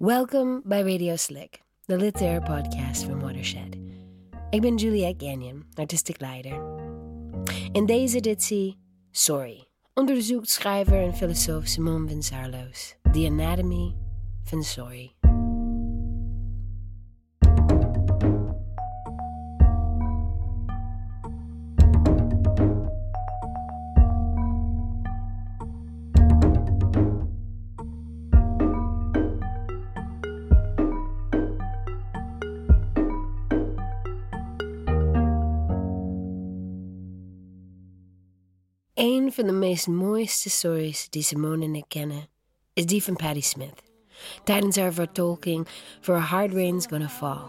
Welkom bij Radio Slick, de literaire podcast van Watershed. Ik ben Juliette Gagnon, artistiek leider. In deze editie Sorry onderzoekt schrijver en filosoof Simone Vinsarloos The Anatomy van Sorry. Een van de meest mooiste stories die Simone en ik kennen is die van Patti Smith. Tijdens haar vertolking voor Hard Rain's Gonna Fall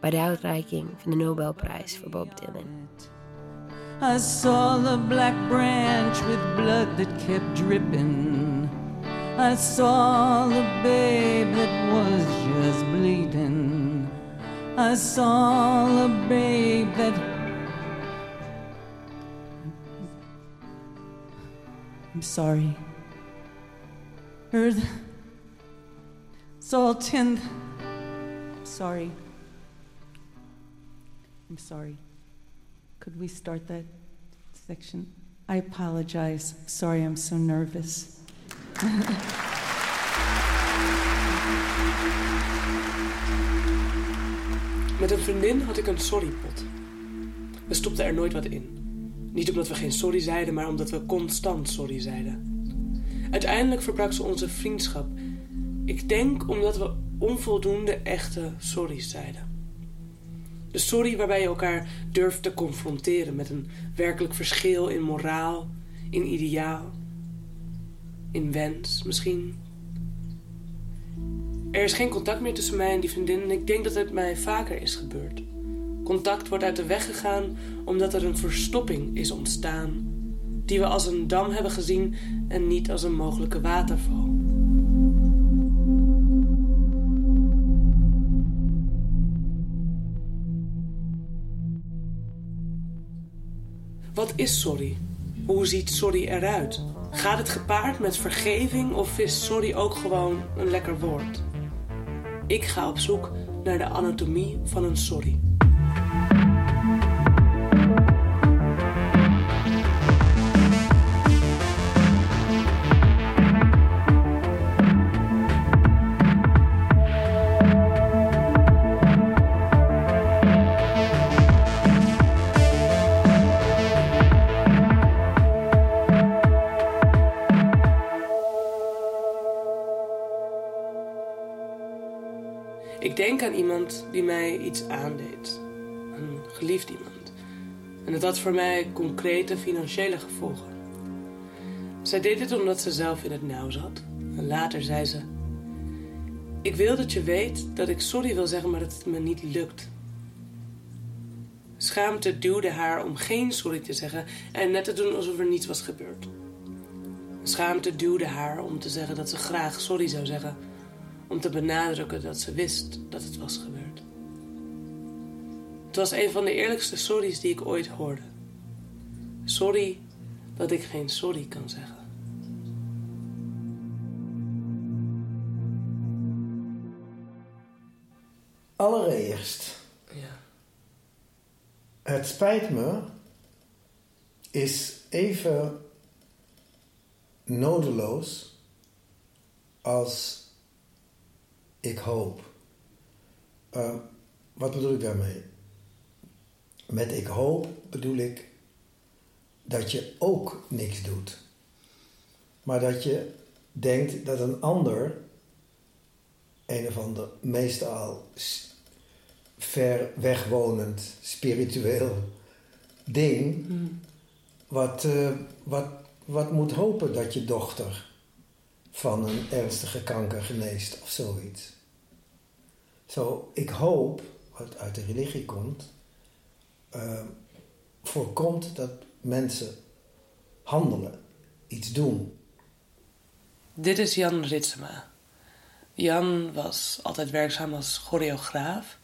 bij de uitreiking van de Nobelprijs voor Bob Dylan. I saw the black branch with blood that kept dripping. I saw the babe that was just bleeding. I saw the babe that I'm sorry. Earth, Salt, and. I'm sorry. I'm sorry. Could we start that section? I apologize. Sorry, I'm so nervous. Met een vriendin had ik een sorrypot. We stopten er nooit wat in. Niet omdat we geen sorry zeiden, maar omdat we constant sorry zeiden. Uiteindelijk verbrak ze onze vriendschap. Ik denk omdat we onvoldoende echte sorry's zeiden. De sorry waarbij je elkaar durft te confronteren met een werkelijk verschil in moraal, in ideaal, in wens misschien. Er is geen contact meer tussen mij en die vriendin en ik denk dat het mij vaker is gebeurd. Contact wordt uit de weg gegaan omdat er een verstopping is ontstaan, die we als een dam hebben gezien en niet als een mogelijke waterval. Wat is sorry? Hoe ziet sorry eruit? Gaat het gepaard met vergeving of is sorry ook gewoon een lekker woord? Ik ga op zoek naar de anatomie van een sorry. Die mij iets aandeed. Een geliefd iemand. En dat had voor mij concrete financiële gevolgen. Zij deed het omdat ze zelf in het nauw zat. En later zei ze: Ik wil dat je weet dat ik sorry wil zeggen, maar dat het me niet lukt. Schaamte duwde haar om geen sorry te zeggen en net te doen alsof er niets was gebeurd. Schaamte duwde haar om te zeggen dat ze graag sorry zou zeggen, om te benadrukken dat ze wist dat het was gebeurd. Het was een van de eerlijkste sorry's die ik ooit hoorde. Sorry dat ik geen sorry kan zeggen. Allereerst, Ja. het spijt me is even nodeloos als ik hoop. Uh, wat bedoel ik daarmee? Met ik hoop bedoel ik dat je ook niks doet. Maar dat je denkt dat een ander, een of ander, meestal ver wegwonend, spiritueel ding, wat, eh, wat, wat moet hopen dat je dochter van een ernstige kanker geneest of zoiets. Zo, ik hoop, wat uit de religie komt, eh, voorkomt dat mensen handelen, iets doen. Dit is Jan Ritsema. Jan was altijd werkzaam als choreograaf.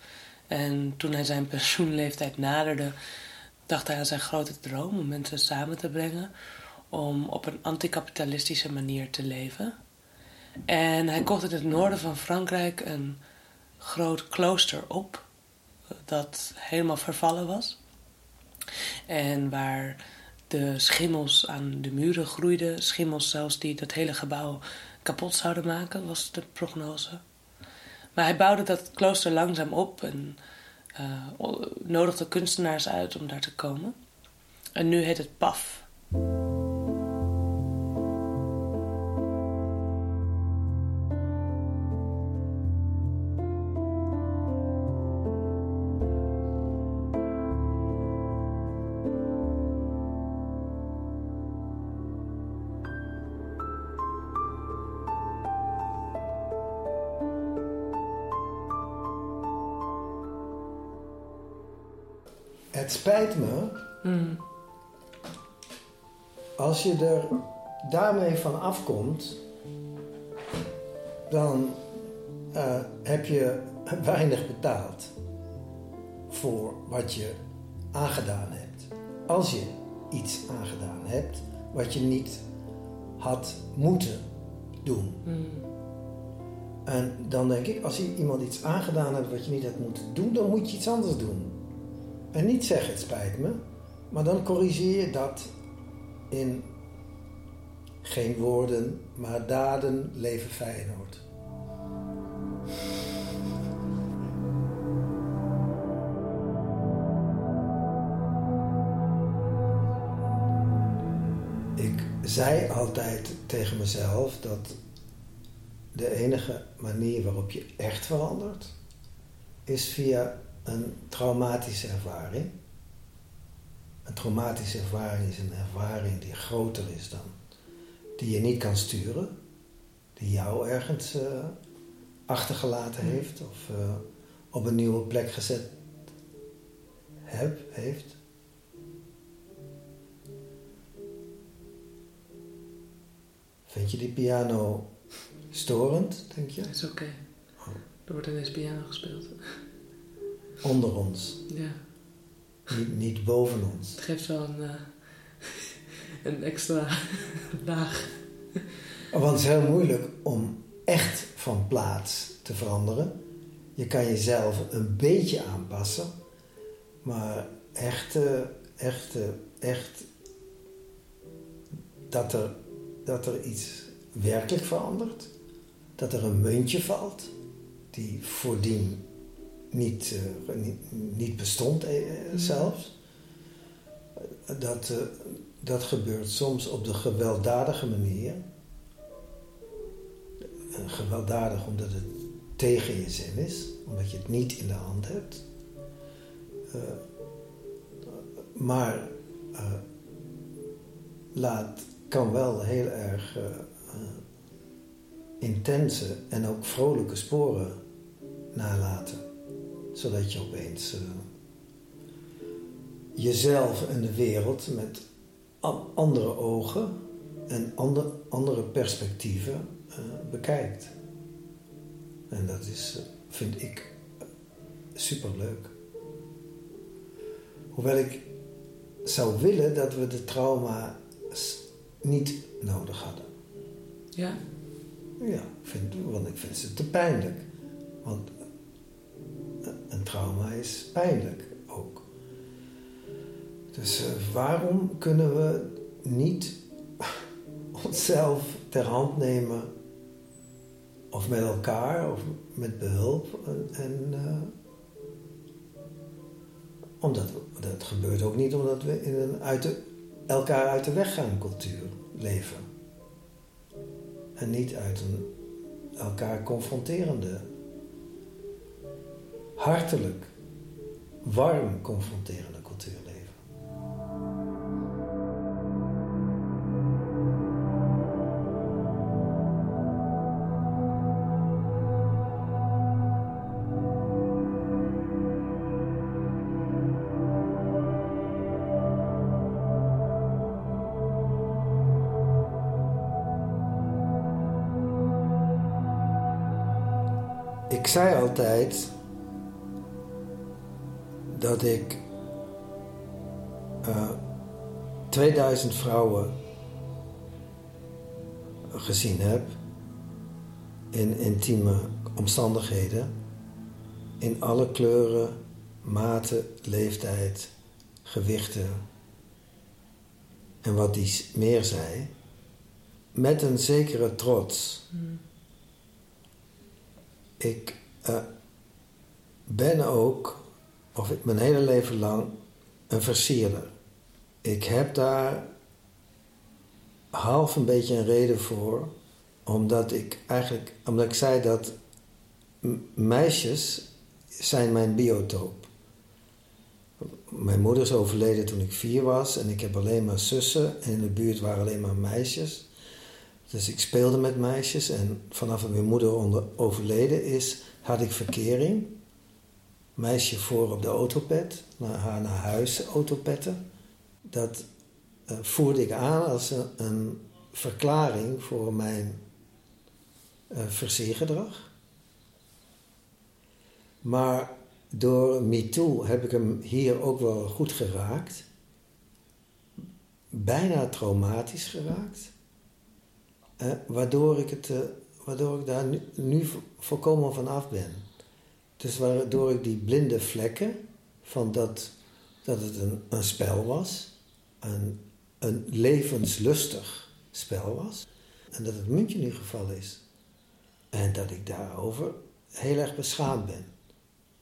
En toen hij zijn pensioenleeftijd naderde, dacht hij aan zijn grote droom om mensen samen te brengen. Om op een anticapitalistische manier te leven. En hij kocht in het noorden van Frankrijk een groot klooster op, dat helemaal vervallen was. En waar de schimmels aan de muren groeiden, schimmels zelfs die dat hele gebouw kapot zouden maken, was de prognose. Maar hij bouwde dat klooster langzaam op en uh, nodigde kunstenaars uit om daar te komen. En nu heet het PAF. Als je er daarmee van afkomt, dan eh, heb je weinig betaald voor wat je aangedaan hebt. Als je iets aangedaan hebt wat je niet had moeten doen. En dan denk ik, als je iemand iets aangedaan hebt wat je niet had moeten doen, dan moet je iets anders doen. En niet zeggen het spijt me, maar dan corrigeer je dat in geen woorden, maar daden leven Feyenoord. Ik zei altijd tegen mezelf dat de enige manier waarop je echt verandert is via een traumatische ervaring. Een traumatische ervaring is een ervaring die groter is dan die je niet kan sturen, die jou ergens uh, achtergelaten heeft of uh, op een nieuwe plek gezet heb, heeft. Vind je die piano storend, denk je? Dat is oké. Okay. Er wordt ineens piano gespeeld. Onder ons. Ja. Niet, niet boven ons. Het geeft wel een, uh, een extra laag. Want het is heel moeilijk om echt van plaats te veranderen. Je kan jezelf een beetje aanpassen. Maar echt, echt, echt dat er, dat er iets werkelijk verandert. Dat er een muntje valt die voordien niet, uh, niet, niet, bestond uh, zelfs. Dat, uh, dat gebeurt soms op de gewelddadige manier. gewelddadig omdat het tegen je zin is, omdat je het niet in de hand hebt. maar laat, kan wel heel erg intense en ook vrolijke sporen nalaten zodat je opeens uh, jezelf en de wereld met andere ogen en ander, andere perspectieven uh, bekijkt. En dat is, uh, vind ik, superleuk. Hoewel ik zou willen dat we de trauma niet nodig hadden. Ja? Ja, vind, want ik vind ze te pijnlijk. Want een trauma is pijnlijk ook. Dus uh, waarom kunnen we niet onszelf ter hand nemen, of met elkaar, of met behulp, en, uh, omdat dat gebeurt ook niet omdat we in een uit de, elkaar uit de weg gaan cultuur leven. En niet uit een elkaar confronterende hartelijk, warm confronterende cultuur leven. Ik zei altijd dat ik uh, 2000 vrouwen gezien heb in intieme omstandigheden. In alle kleuren, maten, leeftijd, gewichten. En wat die meer zei, met een zekere trots. Ik uh, ben ook, of mijn hele leven lang, een versierder. Ik heb daar half een beetje een reden voor, omdat ik eigenlijk, omdat ik zei dat meisjes zijn mijn biotoop. Mijn moeder is overleden toen ik vier was en ik heb alleen maar zussen en in de buurt waren alleen maar meisjes. Dus ik speelde met meisjes en vanaf dat mijn moeder onder, overleden is, had ik verkering. Meisje voor op de autopet, naar haar naar huis autopetten. Dat uh, voerde ik aan als een, verklaring voor mijn uh, verzeergedrag. Maar door MeToo heb ik hem hier ook wel goed geraakt. Bijna traumatisch geraakt. Uh, waardoor, ik het, waardoor ik daar nu, nu volkomen van af ben. Dus waardoor ik die blinde vlekken van dat, dat het een, een spel was, een, een levenslustig spel was, en dat het muntje nu gevallen is. En dat ik daarover heel erg beschaamd ben.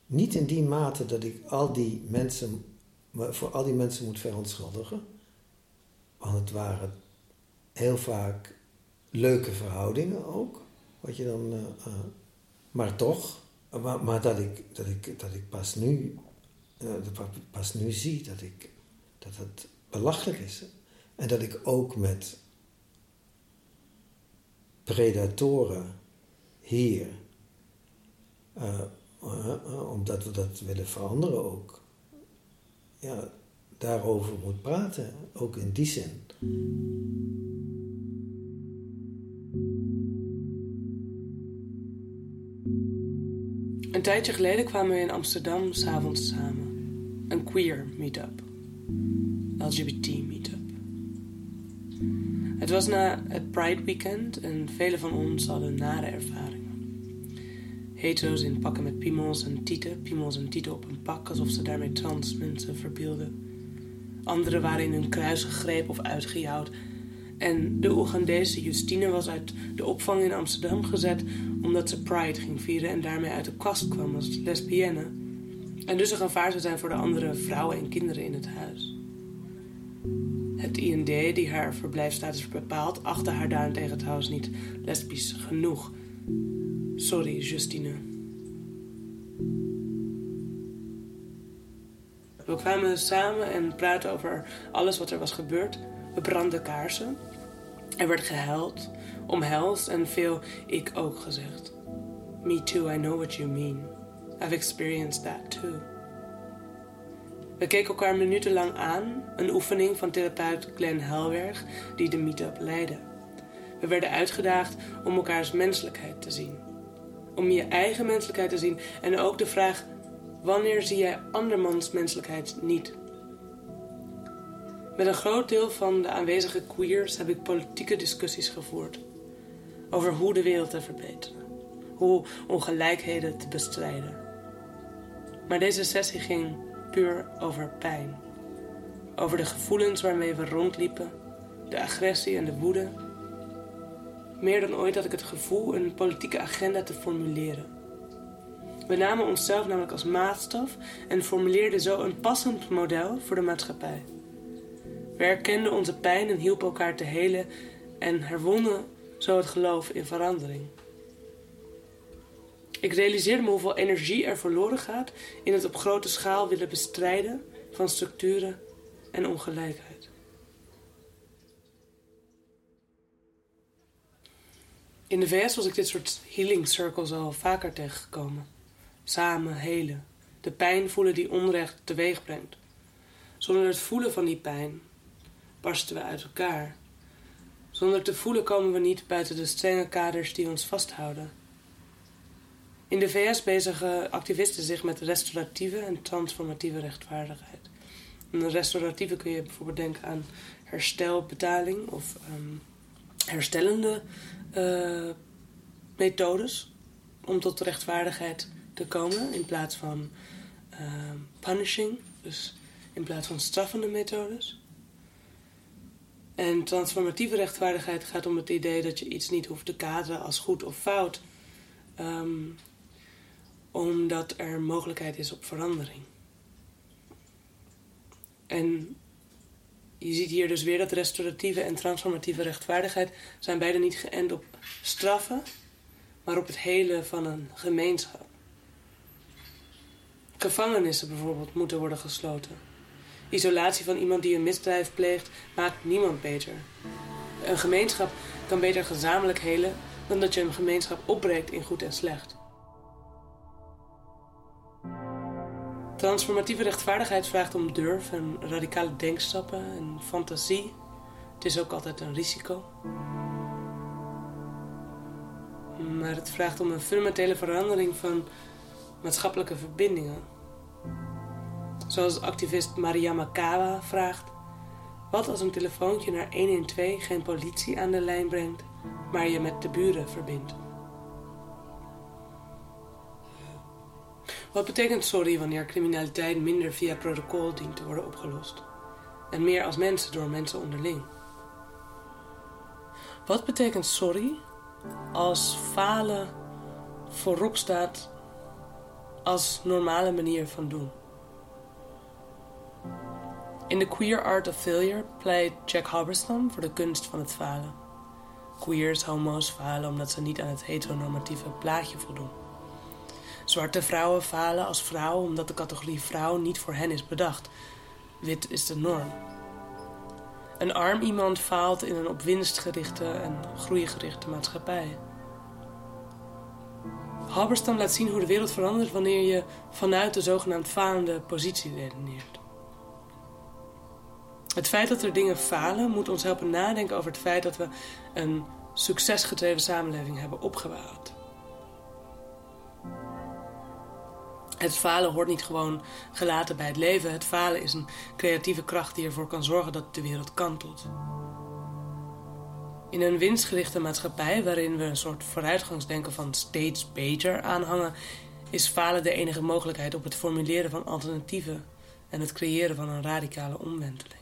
Niet in die mate dat ik al die mensen, voor al die mensen moet verontschuldigen. Want het waren heel vaak leuke verhoudingen ook. Wat je dan, uh, uh, maar toch, maar, maar, dat, ik, dat, ik, dat ik pas nu, uh, pas nu zie dat, ik, dat het belachelijk is. En dat ik ook met predatoren hier, omdat we dat willen veranderen ook, ja, daarover moet praten, ook in die zin. Een tijdje geleden kwamen we in Amsterdam s'avonds samen. Een queer meetup. LGBT meetup. Het was na het Pride Weekend en velen van ons hadden nare ervaringen. Hetero's in pakken met piemels en tieten, piemels en tieten op een pak alsof ze daarmee trans mensen verbeelden. Anderen waren in hun kruis gegrepen of uitgejouwd. En de Oegandese Justine was uit de opvang in Amsterdam gezet omdat ze Pride ging vieren en daarmee uit de kast kwam als lesbienne. En dus een gevaar zou zijn voor de andere vrouwen en kinderen in het huis. Het IND, die haar verblijfstatus bepaalt, achtte haar daarentegen trouwens niet lesbisch genoeg. Sorry, Justine. We kwamen samen en praten over alles wat er was gebeurd. We brandden kaarsen. Er werd gehuild, omhelst en veel ik ook gezegd. Me too, I know what you mean. I've experienced that too. We keken elkaar minutenlang aan, een oefening van therapeut Glenn Helwerg die de meetup leidde. We werden uitgedaagd om elkaars menselijkheid te zien. Om je eigen menselijkheid te zien en ook de vraag: wanneer zie jij andermans menselijkheid niet? Met een groot deel van de aanwezige queers heb ik politieke discussies gevoerd over hoe de wereld te verbeteren, hoe ongelijkheden te bestrijden. Maar deze sessie ging puur over pijn, over de gevoelens waarmee we rondliepen, de agressie en de woede. Meer dan ooit had ik het gevoel een politieke agenda te formuleren. We namen onszelf namelijk als maatstaf en formuleerden zo een passend model voor de maatschappij. We erkenden onze pijn en hielpen elkaar te helen en herwonnen zo het geloof in verandering. Ik realiseerde me hoeveel energie er verloren gaat in het op grote schaal willen bestrijden van structuren en ongelijkheid. In de VS was ik dit soort healing circles al vaker tegengekomen. Samen helen, de pijn voelen die onrecht teweeg brengt. Zonder het voelen van die pijn barsten we uit elkaar. Zonder te voelen komen we niet buiten de strenge kaders die ons vasthouden. In de VS bezigen activisten zich met restauratieve en transformatieve rechtvaardigheid. Een restauratieve kun je bijvoorbeeld denken aan herstelbetaling of um, herstellende uh, methodes om tot rechtvaardigheid te komen in plaats van uh, punishing, dus in plaats van straffende methodes. En transformatieve rechtvaardigheid gaat om het idee dat je iets niet hoeft te kaderen als goed of fout, um, omdat er mogelijkheid is op verandering. En je ziet hier dus weer dat restauratieve en transformatieve rechtvaardigheid zijn beide niet geënt op straffen, maar op het hele van een gemeenschap. Gevangenissen bijvoorbeeld moeten worden gesloten. Isolatie van iemand die een misdrijf pleegt maakt niemand beter. Een gemeenschap kan beter gezamenlijk helen dan dat je een gemeenschap opbreekt in goed en slecht. Transformatieve rechtvaardigheid vraagt om durf en radicale denkstappen en fantasie. Het is ook altijd een risico. Maar het vraagt om een fundamentele verandering van maatschappelijke verbindingen. Zoals activist Mariama Kawa vraagt: Wat als een telefoontje naar 112 geen politie aan de lijn brengt, maar je met de buren verbindt? Wat betekent sorry wanneer criminaliteit minder via protocol dient te worden opgelost? En meer als mensen door mensen onderling? Wat betekent sorry als falen voorop staat als normale manier van doen? In The Queer Art of Failure pleit Jack Halberstam voor de kunst van het falen. Queers, homo's falen omdat ze niet aan het heteronormatieve plaatje voldoen. Zwarte vrouwen falen als vrouw omdat de categorie vrouw niet voor hen is bedacht. Wit is de norm. Een arm iemand faalt in een op winst gerichte en groeigerichte maatschappij. Halberstam laat zien hoe de wereld verandert wanneer je vanuit de zogenaamd falende positie redeneert. Het feit dat er dingen falen moet ons helpen nadenken over het feit dat we een succesgedreven samenleving hebben opgebouwd. Het falen hoort niet gewoon gelaten bij het leven. Het falen is een creatieve kracht die ervoor kan zorgen dat de wereld kantelt. In een winstgerichte maatschappij waarin we een soort vooruitgangsdenken van steeds beter aanhangen, is falen de enige mogelijkheid op het formuleren van alternatieven en het creëren van een radicale omwenteling.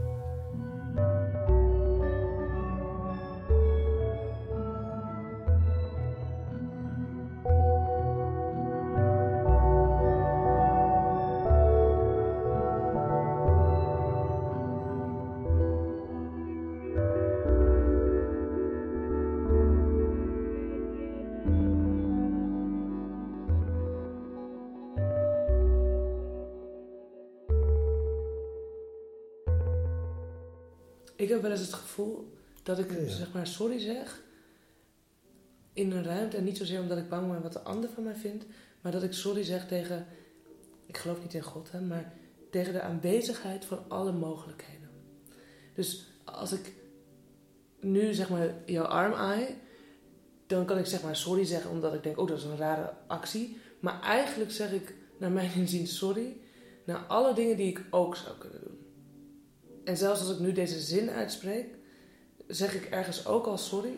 heb wel eens het gevoel dat ik zeg maar sorry zeg in een ruimte. En niet zozeer omdat ik bang ben wat de ander van mij vindt. Maar dat ik sorry zeg tegen, ik geloof niet in God, hè, maar tegen de aanwezigheid van alle mogelijkheden. Dus als ik nu zeg maar jouw arm aai, dan kan ik zeg maar sorry zeggen omdat ik denk, oh dat is een rare actie. Maar eigenlijk zeg ik naar mijn inzien sorry naar alle dingen die ik ook zou kunnen doen. En zelfs als ik nu deze zin uitspreek, zeg ik ergens ook al sorry.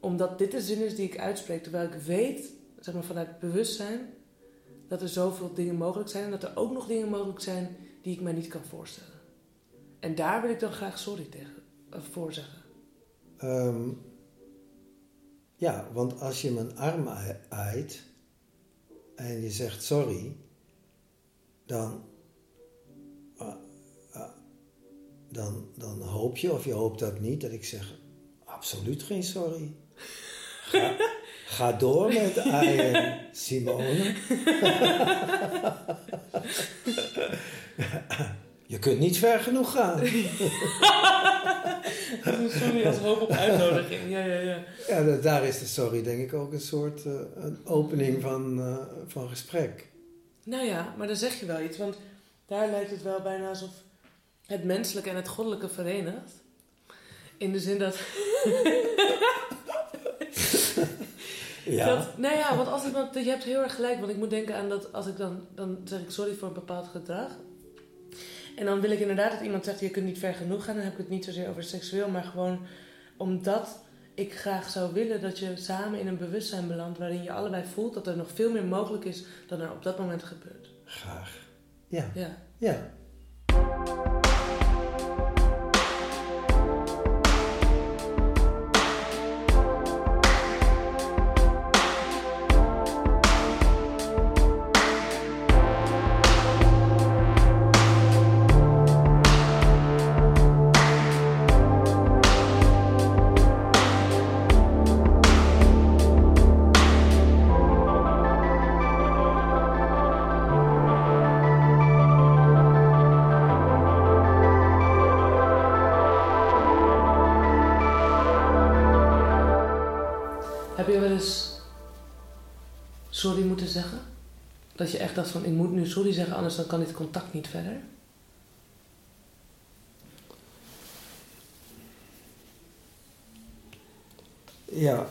Omdat dit de zin is die ik uitspreek. Terwijl ik weet, zeg maar vanuit bewustzijn, dat er zoveel dingen mogelijk zijn. En dat er ook nog dingen mogelijk zijn die ik mij niet kan voorstellen. En daar wil ik dan graag sorry tegen, uh, voor zeggen. Ehm, ja, want als je mijn arm aait en je zegt sorry, dan dan, dan hoop je, of je hoopt dat niet, dat ik zeg: absoluut geen sorry. Ga, ga door met Arjen Simone. je kunt niet ver genoeg gaan. sorry als hoop op uitnodiging. Ja, ja, ja. ja, daar is de sorry denk ik ook een soort uh, een opening van, uh, van gesprek. Nou ja, maar dan zeg je wel iets, want daar lijkt het wel bijna alsof het menselijke en het goddelijke verenigt. In de zin dat. ja. Dat, nou ja, want als ik dan, je hebt heel erg gelijk, want ik moet denken aan dat als ik dan, dan zeg ik sorry voor een bepaald gedrag. En dan wil ik inderdaad dat iemand zegt, je kunt niet ver genoeg gaan. Dan heb ik het niet zozeer over seksueel, maar gewoon omdat ik graag zou willen dat je samen in een bewustzijn belandt waarin je allebei voelt dat er nog veel meer mogelijk is dan er op dat moment gebeurt. Graag. Ja. Ja. Ja. Dat je echt dacht van ik moet nu sorry zeggen, anders dan kan dit contact niet verder? Ja,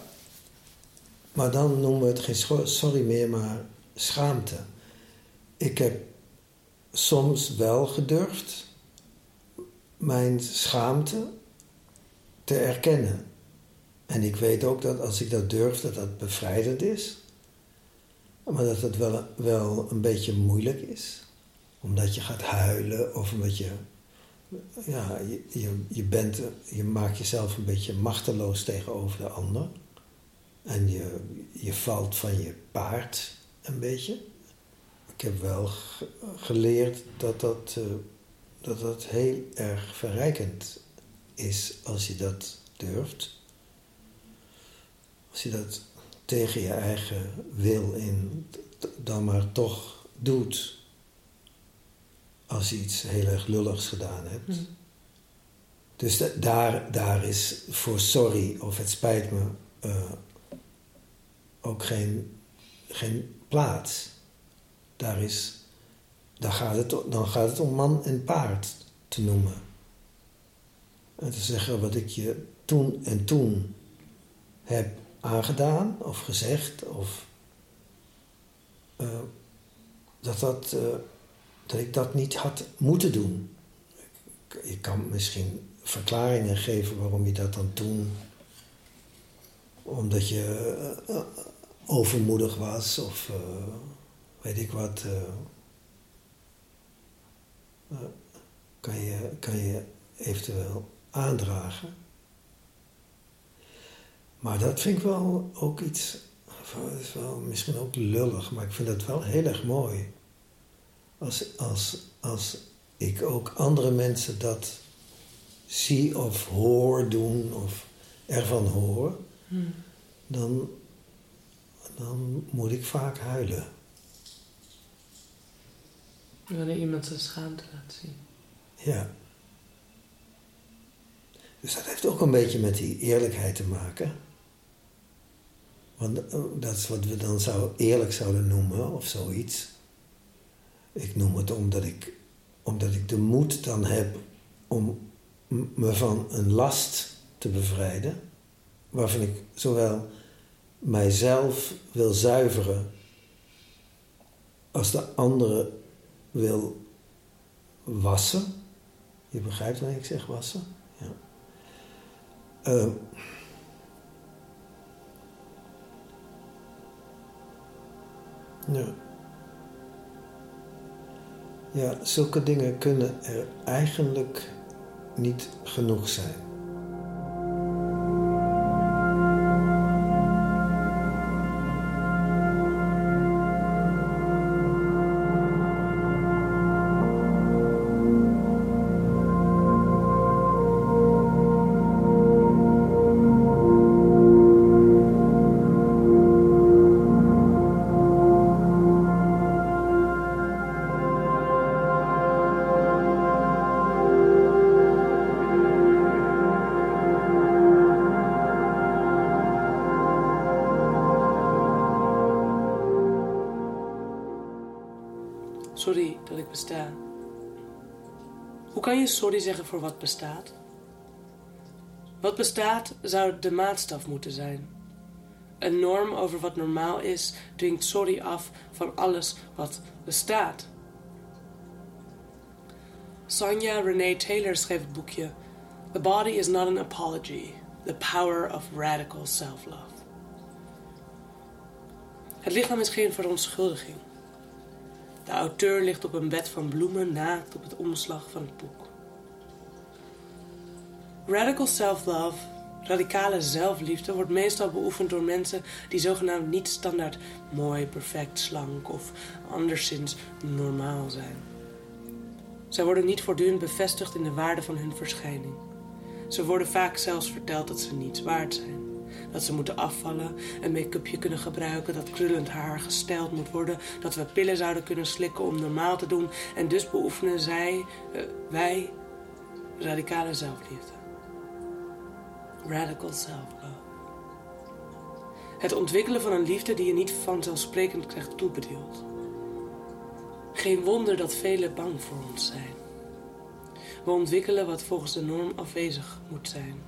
maar dan noemen we het geen sorry meer, maar schaamte. Ik heb soms wel gedurfd mijn schaamte te erkennen. En ik weet ook dat als ik dat durf, dat dat bevrijdend is. Maar dat het wel, wel een beetje moeilijk is. Omdat je gaat huilen of omdat je ja, je, je, bent, je maakt jezelf een beetje machteloos tegenover de ander. En je, je valt van je paard een beetje. Ik heb wel ge- geleerd dat dat, eh, dat dat heel erg verrijkend is als je dat durft. Als je dat tegen je eigen wil in dan maar toch doet als je iets heel erg lulligs gedaan hebt. Hm. Dus da- daar, daar is voor sorry of het spijt me eh, ook geen, geen plaats. Daar is, daar gaat het, dan gaat het om man en paard te noemen. En te zeggen wat ik je toen en toen heb aangedaan of gezegd of eh, dat, dat, eh, dat ik dat niet had moeten doen. Je kan misschien verklaringen geven waarom je dat dan toen. Omdat je eh, overmoedig was of weet ik wat. kan, je, kan je eventueel aandragen. Maar dat vind ik wel ook iets. Dat is wel misschien ook lullig, maar ik vind dat wel heel erg mooi. Als, als, als ik ook andere mensen dat zie of hoor doen of ervan hoor, Hm. dan, dan moet ik vaak huilen. Wanneer iemand zijn schaamte laat zien. Ja. Dus dat heeft ook een beetje met die eerlijkheid te maken. Want eh, dat is wat we dan zou, eerlijk zouden noemen of zoiets. Ik noem het omdat ik, omdat ik de moed dan heb om me van een last te bevrijden. Waarvan ik zowel mijzelf wil zuiveren als de andere wil wassen. Je begrijpt wat ik zeg, wassen? Ja. Ehm. Ja. Ja, zulke dingen kunnen er eigenlijk niet genoeg zijn. Voor wat bestaat? Wat bestaat zou de maatstaf moeten zijn. Een norm over wat normaal is dwingt sorry af van alles wat bestaat. Sonja Renee Taylor schreef het boekje The Body is not an apology. The Power of Radical Self-Love. Het lichaam is geen verontschuldiging. De auteur ligt op een bed van bloemen naakt op het omslag van het boek. Radical self-love, radicale zelfliefde, wordt meestal beoefend door mensen die zogenaamd niet standaard mooi, perfect, slank of anderszins normaal zijn. Zij worden niet voortdurend bevestigd in de waarde van hun verschijning. Ze worden vaak zelfs verteld dat ze niets waard zijn. Dat ze moeten afvallen, een make-upje kunnen gebruiken, dat krullend haar gesteld moet worden, dat we pillen zouden kunnen slikken om normaal te doen. En dus beoefenen zij, uh, wij, radicale zelfliefde. Radical self-love. Het ontwikkelen van een liefde die je niet vanzelfsprekend krijgt toebedeeld. Geen wonder dat velen bang voor ons zijn. We ontwikkelen wat volgens de norm afwezig moet zijn.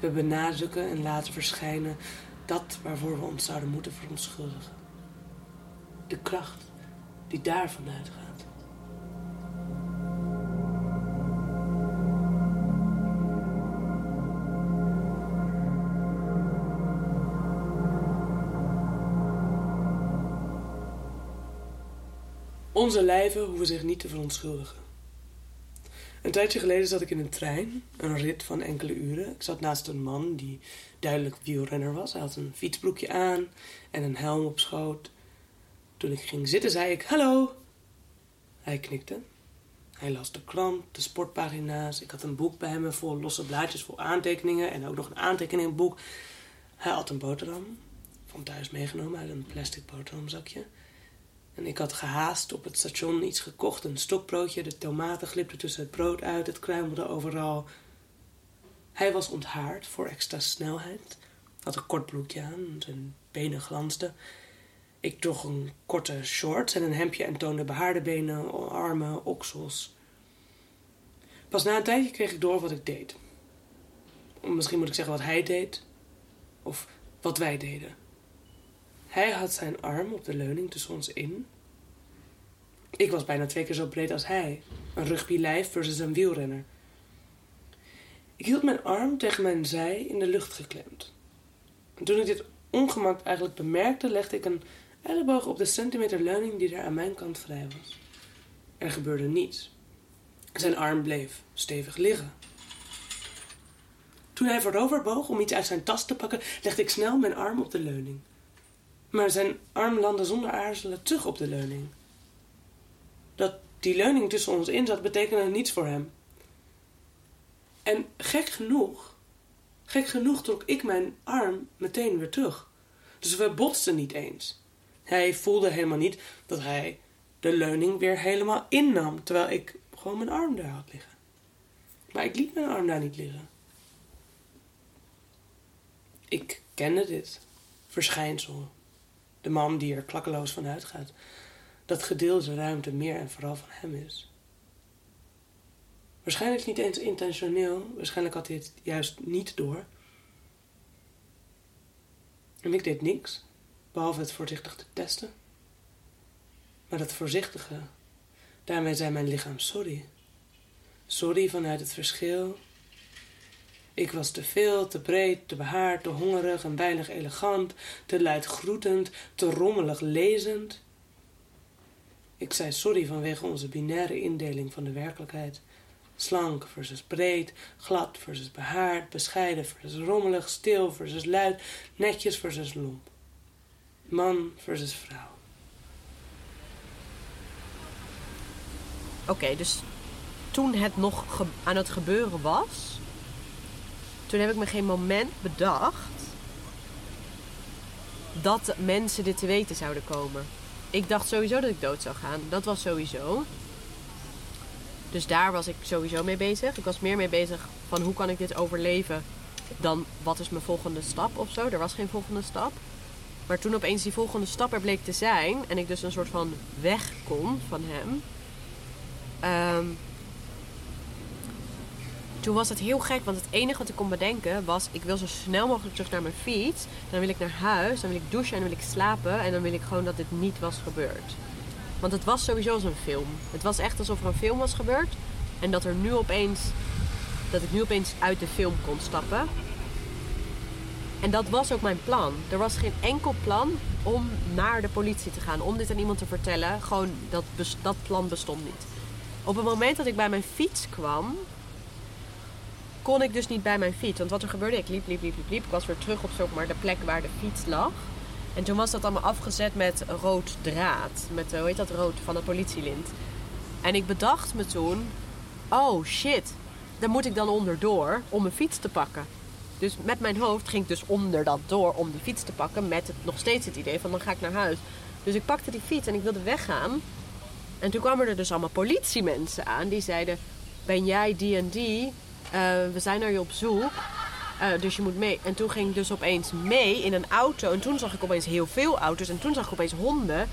We benadrukken en laten verschijnen dat waarvoor we ons zouden moeten verontschuldigen. De kracht die daarvan uitgaat. Onze lijven hoeven zich niet te verontschuldigen. Een tijdje geleden zat ik in een trein, een rit van enkele uren. Ik zat naast een man die duidelijk wielrenner was. Hij had een fietsbroekje aan en een helm op schoot. Toen ik ging zitten, zei ik: Hallo. Hij knikte. Hij las de krant, de sportpagina's. Ik had een boek bij hem vol losse blaadjes vol aantekeningen en ook nog een aantekeningenboek. Hij had een boterham van thuis meegenomen uit een plastic boterhamzakje. En ik had gehaast op het station iets gekocht, een stokbroodje. De tomaten glipten tussen het brood uit, het kruimelde overal. Hij was onthaard voor extra snelheid. Had een kort broekje aan, zijn benen glansden. Ik droeg een korte short en een hemdje en toonde behaarde benen, armen, oksels. Pas na een tijdje kreeg ik door wat ik deed. Misschien moet ik zeggen wat hij deed. Of wat wij deden. Hij had zijn arm op de leuning tussen ons in. Ik was bijna twee keer zo breed als hij. Een rugbylijf versus een wielrenner. Ik hield mijn arm tegen mijn zij in de lucht geklemd. En toen ik dit ongemak eigenlijk bemerkte, legde ik een elleboog op de centimeter leuning die er aan mijn kant vrij was. Er gebeurde niets. Zijn arm bleef stevig liggen. Toen hij voorover boog om iets uit zijn tas te pakken, legde ik snel mijn arm op de leuning. Maar zijn arm landde zonder aarzelen terug op de leuning. Dat die leuning tussen ons in zat, betekende niets voor hem. En gek genoeg, gek genoeg trok ik mijn arm meteen weer terug. Dus we botsten niet eens. Hij voelde helemaal niet dat hij de leuning weer helemaal innam, terwijl ik gewoon mijn arm daar had liggen. Maar ik liet mijn arm daar niet liggen. Ik kende dit verschijnsel de man die er klakkeloos van uitgaat, dat gedeelde ruimte meer en vooral van hem is. Waarschijnlijk niet eens intentioneel, waarschijnlijk had hij het juist niet door. En ik deed niks, behalve het voorzichtig te testen. Maar dat voorzichtige, daarmee zei mijn lichaam sorry. Sorry vanuit het verschil ik was te veel, te breed, te behaard, te hongerig en weinig elegant, te luid groetend, te rommelig lezend. Ik zei sorry vanwege onze binaire indeling van de werkelijkheid. Slank versus breed, glad versus behaard, bescheiden versus rommelig, stil versus luid, netjes versus lomp. Man versus vrouw. Oké, dus toen het nog aan het gebeuren was, toen heb ik me geen moment bedacht dat mensen dit te weten zouden komen. Ik dacht sowieso dat ik dood zou gaan. Dat was sowieso. Dus daar was ik sowieso mee bezig. Ik was meer mee bezig van hoe kan ik dit overleven dan wat is mijn volgende stap of zo. Er was geen volgende stap. Maar toen opeens die volgende stap er bleek te zijn en ik dus een soort van weg kon van hem. Um, toen was het heel gek, want het enige wat ik kon bedenken was: ik wil zo snel mogelijk terug naar mijn fiets. Dan wil ik naar huis, dan wil ik douchen en dan wil ik slapen. En dan wil ik gewoon dat dit niet was gebeurd. Want het was sowieso als een film. Het was echt alsof er een film was gebeurd. En dat er nu opeens. Dat ik nu opeens uit de film kon stappen. En dat was ook mijn plan. Er was geen enkel plan om naar de politie te gaan, om dit aan iemand te vertellen. Gewoon, dat, dat plan bestond niet. Op het moment dat ik bij mijn fiets kwam, kon ik dus niet bij mijn fiets. Want wat er gebeurde, ik liep, liep, liep, liep, liep. Ik was weer terug op maar de plek waar de fiets lag. En toen was dat allemaal afgezet met rood draad. Met, eh, hoe heet dat, rood van het politielint. En ik bedacht me toen, oh shit, daar moet ik dan onderdoor om mijn fiets te pakken. Dus met mijn hoofd ging ik dus onder dat door om die fiets te pakken. Met het, nog steeds het idee van dan ga ik naar huis. Dus ik pakte die fiets en ik wilde weggaan. En toen kwamen er dus allemaal politiemensen aan. Die zeiden, ben jij die en die? Eh, we zijn naar je op zoek. Eh, dus je moet mee. En toen ging ik dus opeens mee in een auto. En toen zag ik opeens heel veel auto's. En toen zag ik opeens honden.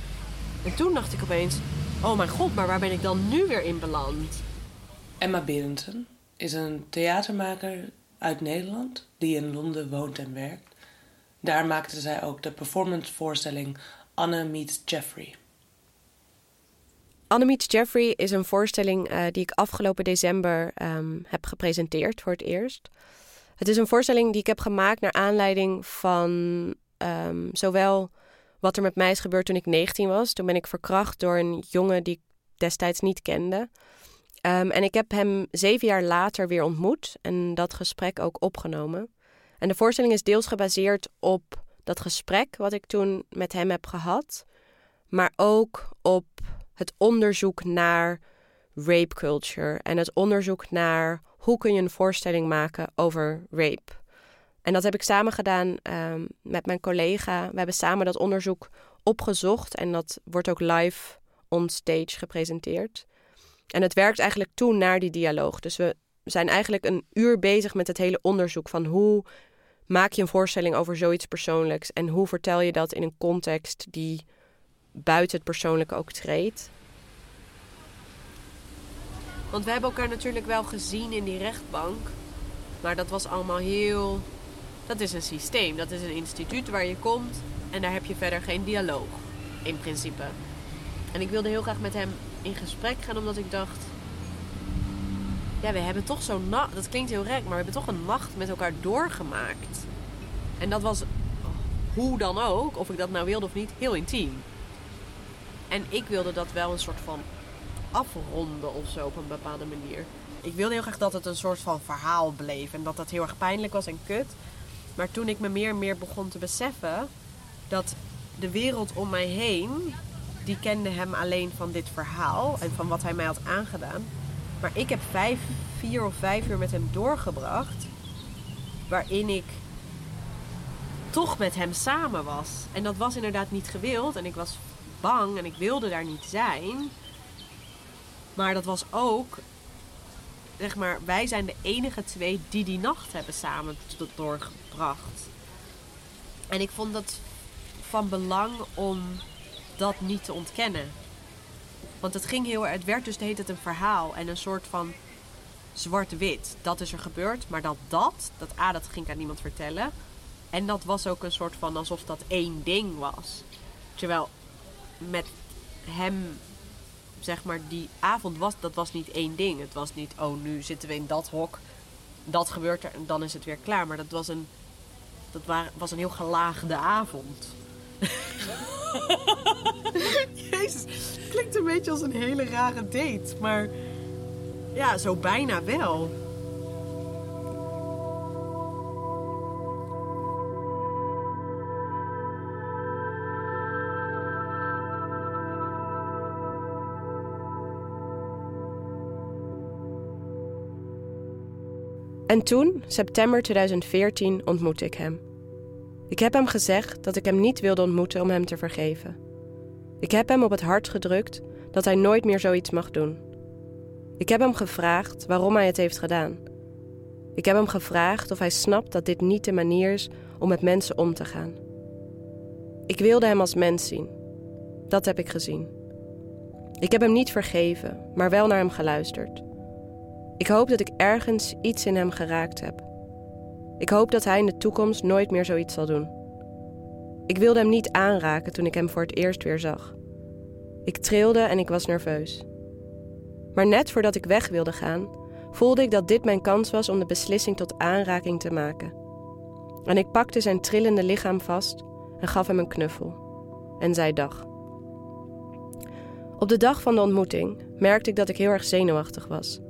En toen dacht ik opeens, oh mijn god, maar waar ben ik dan nu weer in beland? Emma Berendsen is een theatermaker uit Nederland die in Londen woont en werkt. Daar maakte zij ook de performancevoorstelling Anne Meets Jeffrey. Anne Meets Jeffrey is een voorstelling eh, die ik afgelopen december ehm, heb gepresenteerd voor het eerst. Het is een voorstelling die ik heb gemaakt naar aanleiding van ehm, zowel wat er met mij is gebeurd toen ik 19 was. Toen ben ik verkracht door een jongen die ik destijds niet kende. Ehm, en ik heb hem zeven jaar later weer ontmoet en dat gesprek ook opgenomen. En de voorstelling is deels gebaseerd op dat gesprek wat ik toen met hem heb gehad, maar ook op het onderzoek naar rape culture en het onderzoek naar hoe kun je een voorstelling maken over rape. En dat heb ik samen gedaan ehm, met mijn collega. We hebben samen dat onderzoek opgezocht en dat wordt ook live on stage gepresenteerd. En het werkt eigenlijk toe naar die dialoog. Dus we zijn eigenlijk een uur bezig met het hele onderzoek van hoe maak je een voorstelling over zoiets persoonlijks en hoe vertel je dat in een context die buiten het persoonlijke ook treedt. Want we hebben elkaar natuurlijk wel gezien in die rechtbank. Maar dat was allemaal heel. Dat is een systeem, dat is een instituut waar je komt en daar heb je verder geen dialoog. In principe. En ik wilde heel graag met hem in gesprek gaan, omdat ik dacht. Ja, we hebben toch zo'n nacht. Dat klinkt heel rek, maar we hebben toch een nacht met elkaar doorgemaakt. En dat was, hoe dan ook, of ik dat nou wilde of niet, heel intiem. En ik wilde dat wel een soort van afronden of zo op een bepaalde manier. Ik wilde heel graag dat het een soort van verhaal bleef en dat dat heel erg pijnlijk was en kut. Maar toen ik me meer en meer begon te beseffen dat de wereld om mij heen, die kende hem alleen van dit verhaal en van wat hij mij had aangedaan. Maar ik heb vijf, vier of vijf uur met hem doorgebracht, waarin ik toch met hem samen was. En dat was inderdaad niet gewild en ik was bang en ik wilde daar niet zijn. Maar dat was ook, zeg maar, wij zijn de enige twee die die nacht hebben samen doorgebracht. En ik vond dat van belang om dat niet te ontkennen. Want het ging heel het werd dus de een verhaal en een soort van zwart-wit. Dat is er gebeurd, maar dat dat, dat A, dat ging ik aan niemand vertellen. En dat was ook een soort van alsof dat één ding was. Terwijl hem, zeg maar, die avond was, dat was niet één ding. Het was niet, oh, nu zitten we in dat hok, dat gebeurt er en dan is het weer klaar. Maar dat was een, dat wa- was een heel gelaagde avond. Jezus, klinkt een beetje als een hele rare date, maar ja, zo bijna wel. Toen, september 2014, ontmoette ik hem. Ik heb hem gezegd dat ik hem niet wilde ontmoeten om hem te vergeven. Ik heb hem op het hart gedrukt dat hij nooit meer zoiets mag doen. Ik heb hem gevraagd waarom hij het heeft gedaan. Ik heb hem gevraagd of hij snapt dat dit niet de manier is om met mensen om te gaan. Ik wilde hem als mens zien. Dat heb ik gezien. Ik heb hem niet vergeven, maar wel naar hem geluisterd. Ik hoop dat ik ergens iets in hem geraakt heb. Ik hoop dat hij in de toekomst nooit meer zoiets zal doen. Ik wilde hem niet aanraken toen ik hem voor het eerst weer zag. Ik trilde en ik was nerveus. Maar net voordat ik weg wilde gaan, voelde ik dat dit mijn kans was om de beslissing tot aanraking te maken. En ik pakte zijn trillende lichaam vast en gaf hem een knuffel. En zei dag. Op de dag van de ontmoeting merkte ik dat ik heel erg zenuwachtig was.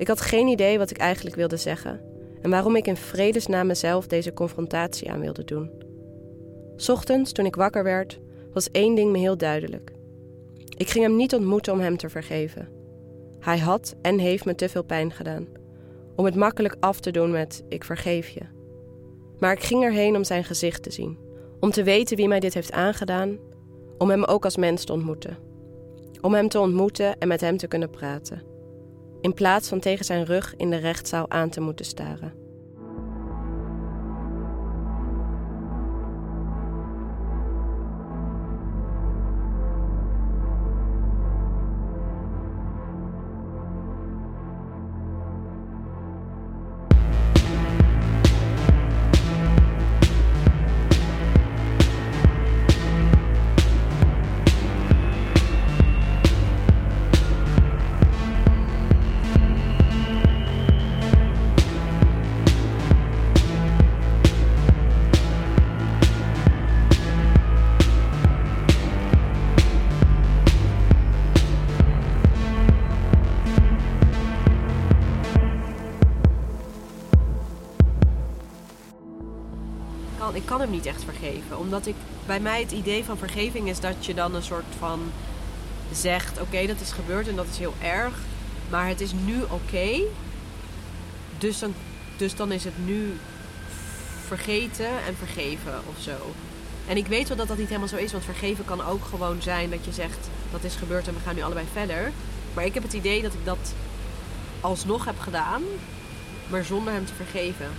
Ik had geen idee wat ik eigenlijk wilde zeggen en waarom ik in vredesnaam mezelf deze confrontatie aan wilde doen. Ochtends, toen ik wakker werd, was één ding me heel duidelijk. Ik ging hem niet ontmoeten om hem te vergeven. Hij had en heeft me te veel pijn gedaan. Om het makkelijk af te doen met ik vergeef je. Maar ik ging erheen om zijn gezicht te zien. Om te weten wie mij dit heeft aangedaan. Om hem ook als mens te ontmoeten. Om hem te ontmoeten en met hem te kunnen praten. In plaats van tegen zijn rug in de rechtszaal aan te moeten staren. Hem niet echt vergeven. Omdat ik, bij mij het idee van vergeving is dat je dan een soort van zegt: Oké, dat is gebeurd en dat is heel erg. Maar het is nu oké. dus, dan, dus dan is het nu vergeten en vergeven of zo. En ik weet wel dat dat niet helemaal zo is. Want vergeven kan ook gewoon zijn dat je zegt: Dat is gebeurd en we gaan nu allebei verder. Maar ik heb het idee dat ik dat alsnog heb gedaan. Maar zonder hem te vergeven.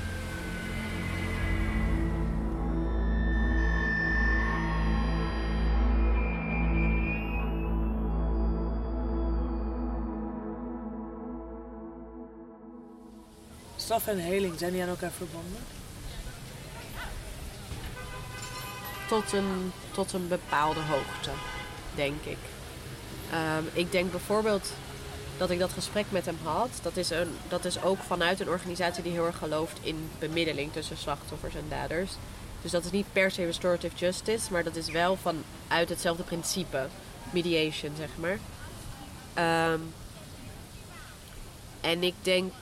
Straf en heling, zijn die aan elkaar verbonden? Tot een, tot een bepaalde hoogte, denk ik. Ehm, ik denk bijvoorbeeld dat ik dat gesprek met hem had. Dat is, een, dat is ook vanuit een organisatie die heel erg gelooft in bemiddeling tussen slachtoffers en daders. Dus dat is niet per se restorative justice, maar dat is wel vanuit hetzelfde principe. Mediation, zeg maar. Ehm, en ik denk.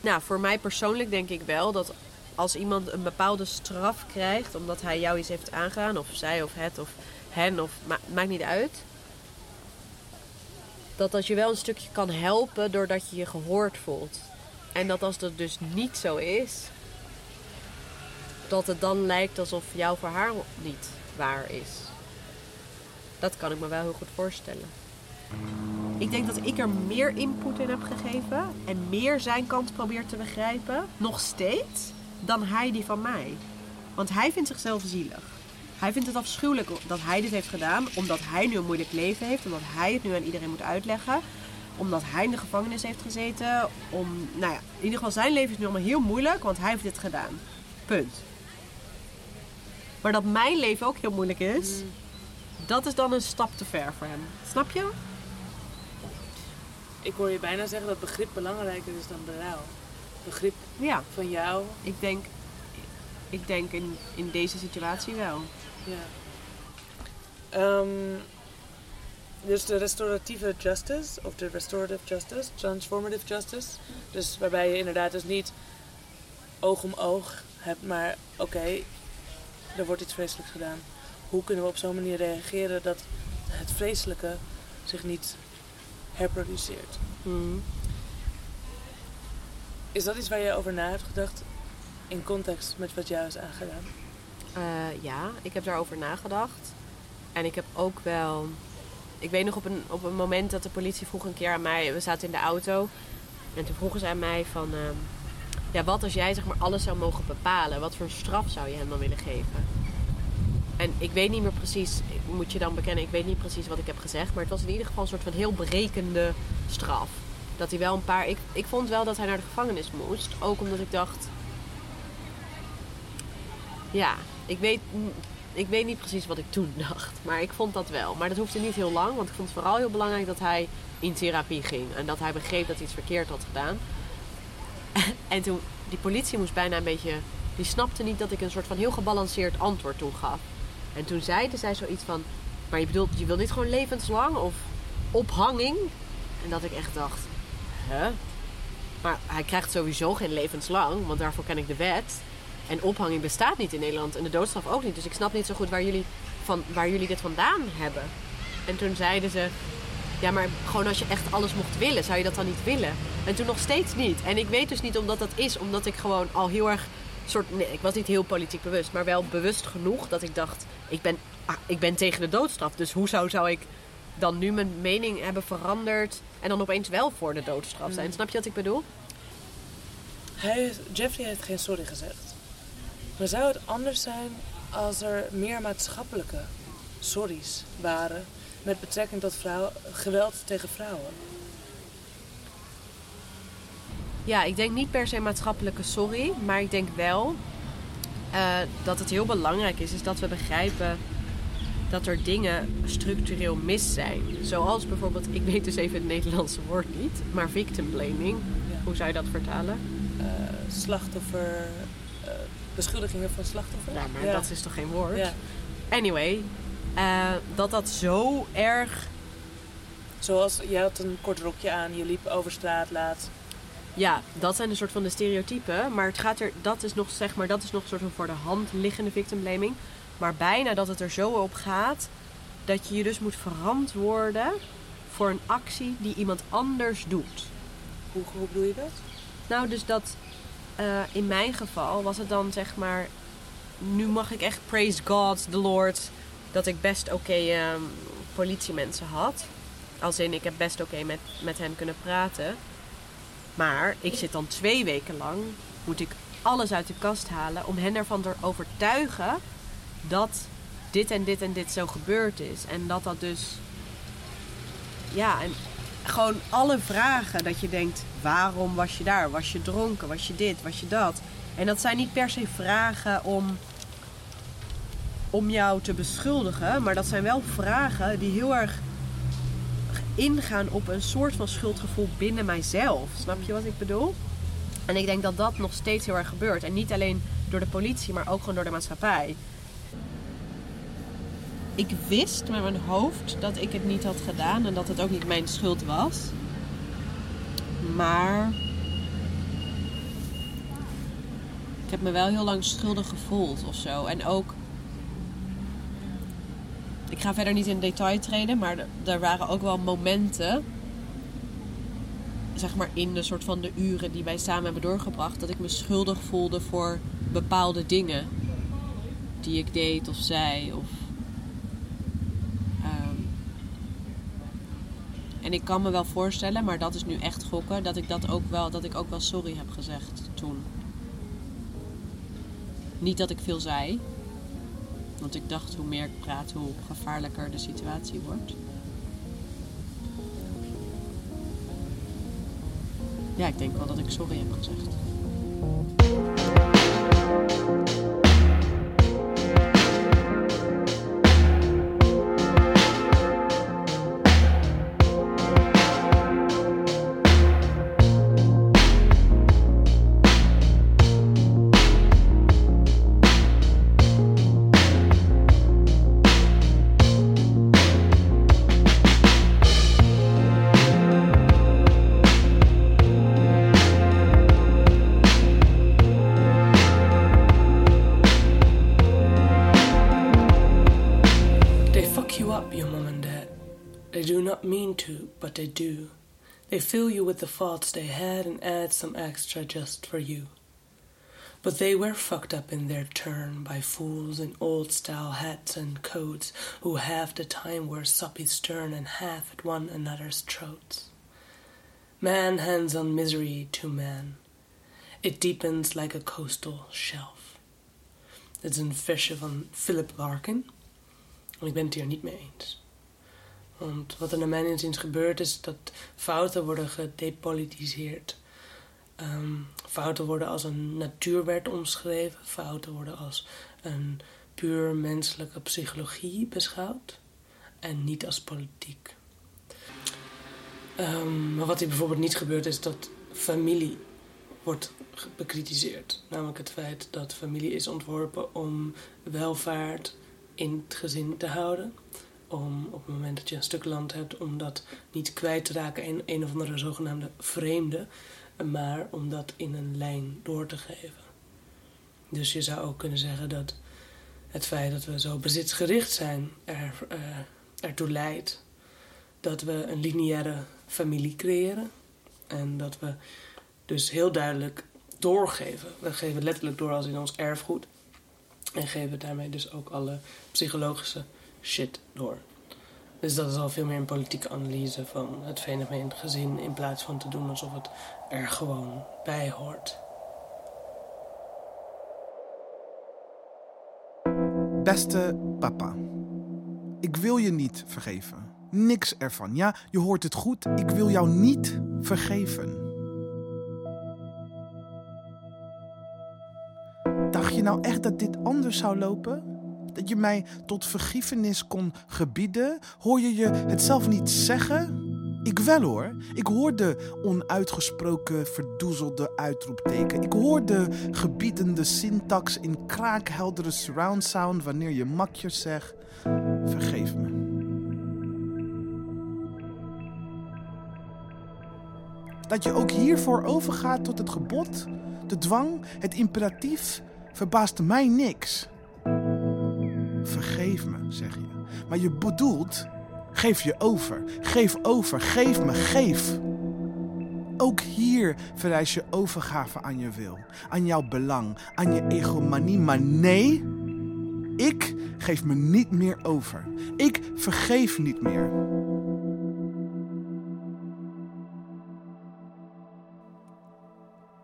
Nou, voor mij persoonlijk denk ik wel dat als iemand een bepaalde straf krijgt omdat hij jou iets heeft aangedaan, of zij of het of hen, of ma maakt niet uit. Dat dat je wel een stukje kan helpen doordat je je gehoord voelt. En dat als dat dus niet zo is, dat het dan lijkt alsof jouw verhaal niet waar is. Dat kan ik me wel heel goed voorstellen. Ik denk dat ik er meer input in heb gegeven en meer zijn kant probeer te begrijpen, nog steeds, dan hij die van mij. Want hij vindt zichzelf zielig. Hij vindt het afschuwelijk dat hij dit heeft gedaan, omdat hij nu een moeilijk leven heeft, omdat hij het nu aan iedereen moet uitleggen, omdat hij in de gevangenis heeft gezeten. Om, nou ja, in ieder geval zijn leven is nu allemaal heel moeilijk, want hij heeft dit gedaan. Punt. Maar dat mijn leven ook heel moeilijk is, dat is dan een stap te ver voor hem. Snap je? Ik hoor je bijna zeggen dat begrip belangrijker is dan berouw. Begrip Ja, van jou. ik denk, ik denk in, in deze situatie wel. Ja. Ehm, dus de restauratieve justice, of de restorative justice, transformative justice. Dus waarbij je inderdaad dus niet oog om oog hebt, maar oké, er wordt iets vreselijks gedaan. Hoe kunnen we op zo'n manier reageren dat het vreselijke zich niet herproduceert? Mhm. Is dat iets waar je over na hebt gedacht in context met wat jou is aangedaan? Eh, ja, ik heb daarover nagedacht. En ik heb ook wel. Ik weet nog op een, op een moment dat de politie vroeg een keer aan mij. We zaten in de auto. En toen vroegen ze aan mij van. ehm, ja, wat als jij zeg maar alles zou mogen bepalen? Wat voor straf zou je hem dan willen geven? En ik weet niet meer precies, moet je dan bekennen, ik weet niet precies wat ik heb gezegd. Maar het was in ieder geval een soort van heel berekende straf. Dat hij wel een paar. Ik, ik vond wel dat hij naar de gevangenis moest. Ook omdat ik dacht. Ja, ik weet, ik weet niet precies wat ik toen dacht. Maar ik vond dat wel. Maar dat hoefde niet heel lang. Want ik vond het vooral heel belangrijk dat hij in therapie ging. En dat hij begreep dat hij iets verkeerd had gedaan. En toen, die politie moest bijna een beetje... Die snapte niet dat ik een soort van heel gebalanceerd antwoord toen gaf. En toen zeiden zij zoiets van... Maar je bedoelt, je wil niet gewoon levenslang of ophanging? En dat ik echt dacht... Huh? Maar hij krijgt sowieso geen levenslang, want daarvoor ken ik de wet. En ophanging bestaat niet in Nederland en de doodstraf ook niet. Dus ik snap niet zo goed waar jullie, van, waar jullie dit vandaan hebben. En toen zeiden ze... Ja, maar gewoon als je echt alles mocht willen, zou je dat dan niet willen? En toen nog steeds niet. En ik weet dus niet omdat dat is, omdat ik gewoon al heel erg soort. Nee, ik was niet heel politiek bewust, maar wel bewust genoeg dat ik dacht: ik ben, ah, ik ben tegen de doodstraf. Dus hoe zou, zou ik dan nu mijn mening hebben veranderd en dan opeens wel voor de doodstraf zijn? Snap je wat ik bedoel? Hij, Jeffrey heeft geen sorry gezegd. Maar zou het anders zijn als er meer maatschappelijke sorry's waren met betrekking tot vrouw, geweld tegen vrouwen? Ja, ik denk niet per se maatschappelijke sorry, maar ik denk wel eh, dat het heel belangrijk is, is dat we begrijpen dat er dingen structureel mis zijn. Zoals bijvoorbeeld, ik weet dus even het Nederlandse woord niet, maar victim blaming. Hoe zou je dat vertalen? Uh, slachtoffer, uh, beschuldigingen van slachtoffer? Ja, maar dat is toch geen woord? Ja. Anyway, dat dat zo erg... Zoals, je had een kort rokje aan, je liep over straat laat ja, dat zijn een soort van de stereotypen. Maar het gaat er, dat is nog, zeg maar, dat is nog een soort van voor de hand liggende victim blaming. Maar bijna dat het er zo op gaat dat je je dus moet verantwoorden voor een actie die iemand anders doet. Hoe, hoe bedoel je dat? Nou, dus dat uh, in mijn geval was het dan zeg maar. Nu mag ik echt praise God, the Lord, dat ik best oké okay, uh, politiemensen had. Als in, ik heb best oké okay met, met hen kunnen praten. Maar ik zit dan twee weken lang, moet ik alles uit de kast halen om hen ervan te overtuigen dat dit en dit en dit zo gebeurd is. En dat dat dus. Ja, en gewoon alle vragen dat je denkt: waarom was je daar? Was je dronken? Was je dit? Was je dat? En dat zijn niet per se vragen om, om jou te beschuldigen, maar dat zijn wel vragen die heel erg ingaan op een soort van schuldgevoel binnen mijzelf. Snap je wat ik bedoel? En ik denk dat dat nog steeds heel erg gebeurt. En niet alleen door de politie, maar ook gewoon door de maatschappij. Ik wist met mijn hoofd dat ik het niet had gedaan en dat het ook niet mijn schuld was. Maar ik heb me wel heel lang schuldig gevoeld of zo. En ook ik ga verder niet in detail treden, maar er waren ook wel momenten, zeg maar in de soort van de uren die wij samen hebben doorgebracht, dat ik me schuldig voelde voor bepaalde dingen die ik deed of zei. Of, ehm, en ik kan me wel voorstellen, maar dat is nu echt gokken, dat ik dat ook wel, dat ik ook wel sorry heb gezegd toen. Niet dat ik veel zei, want ik dacht, hoe meer ik praat, hoe gevaarlijker de situatie wordt. Ja, ik denk wel dat ik sorry heb gezegd. But they do. They fill you with the thoughts they had and add some extra just for you. But they were fucked up in their turn by fools in old style hats and coats who half the time were soppy stern and half at one another's throats. Man hands on misery to man. It deepens like a coastal shelf. Het is een versje van Philip Larkin. En ik ben het hier niet mee eens. Want wat er naar mijn inziens gebeurt is dat fouten worden gedepolitiseerd. Um, fouten worden als een natuurwet omschreven. Fouten worden als een puur menselijke psychologie beschouwd. En niet als politiek. Um, maar wat hier bijvoorbeeld niet gebeurt is dat familie wordt bekritiseerd. Namelijk het feit dat familie is ontworpen om welvaart in het gezin te houden. Om op het moment dat je een stuk land hebt, om dat niet kwijt te raken in een of andere zogenaamde vreemde, maar om dat in een lijn door te geven. Dus je zou ook kunnen zeggen dat het feit dat we zo bezitsgericht zijn er, uh, ertoe leidt dat we een lineaire familie creëren. En dat we dus heel duidelijk doorgeven. We geven letterlijk door als in ons erfgoed. En geven daarmee dus ook alle psychologische shit door. Dus dat is al veel meer een politieke analyse van het fenomeen gezin in plaats van te doen alsof het er gewoon bij hoort. Beste papa, ik wil je niet vergeven. Niks ervan. Ja, je hoort het goed. Ik wil jou niet vergeven. Dacht je nou echt dat dit anders zou lopen? Dat je mij tot vergiffenis kon gebieden? Hoor je je het zelf niet zeggen? Ik wel hoor. Ik hoor de onuitgesproken verdoezelde uitroepteken. Ik hoor de gebiedende syntax in kraakheldere surround sound wanneer je makjes zegt: Vergeef me. Dat je ook hiervoor overgaat tot het gebod, de dwang, het imperatief, verbaast mij niks. Vergeef me, zeg je. Maar je bedoelt, geef je over, geef over, geef me, geef. Ook hier vereis je overgave aan je wil, aan jouw belang, aan je egomanie. Maar nee, ik geef me niet meer over. Ik vergeef niet meer.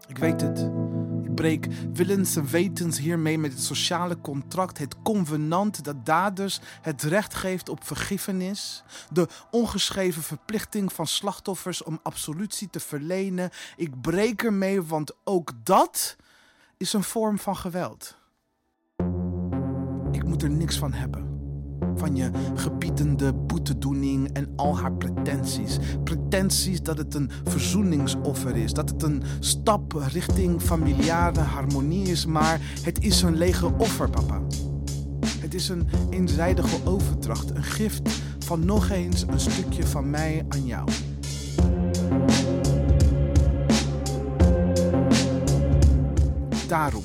Ik weet het. Breek willens en wetens hiermee met het sociale contract, het convenant dat daders het recht geeft op vergiffenis, de ongeschreven verplichting van slachtoffers om absolutie te verlenen. Ik breek ermee, want ook dat is een vorm van geweld. Ik moet er niks van hebben van je gebiedende boetedoening en al haar pretenties. Pretenties dat het een verzoeningsoffer is, dat het een stap richting familiale harmonie is, maar het is een lege offer, papa. Het is een eenzijdige overdracht, een gift van nog eens een stukje van mij aan jou. Daarom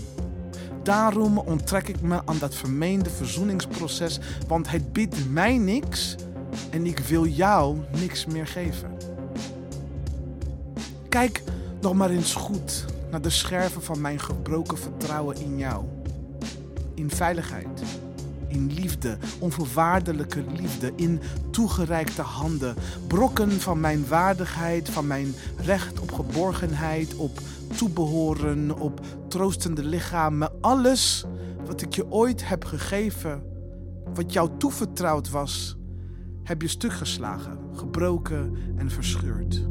Daarom onttrek ik me aan dat vermeende verzoeningsproces, want het biedt mij niks en ik wil jou niks meer geven. Kijk nog maar eens goed naar de scherven van mijn gebroken vertrouwen in jou. In veiligheid, in liefde, onvoorwaardelijke liefde, in toegereikte handen. Brokken van mijn waardigheid, van mijn recht op geborgenheid, op toebehoren, op troostende lichamen. Alles wat ik je ooit heb gegeven, wat jou toevertrouwd was, heb je stuk geslagen, gebroken en verscheurd.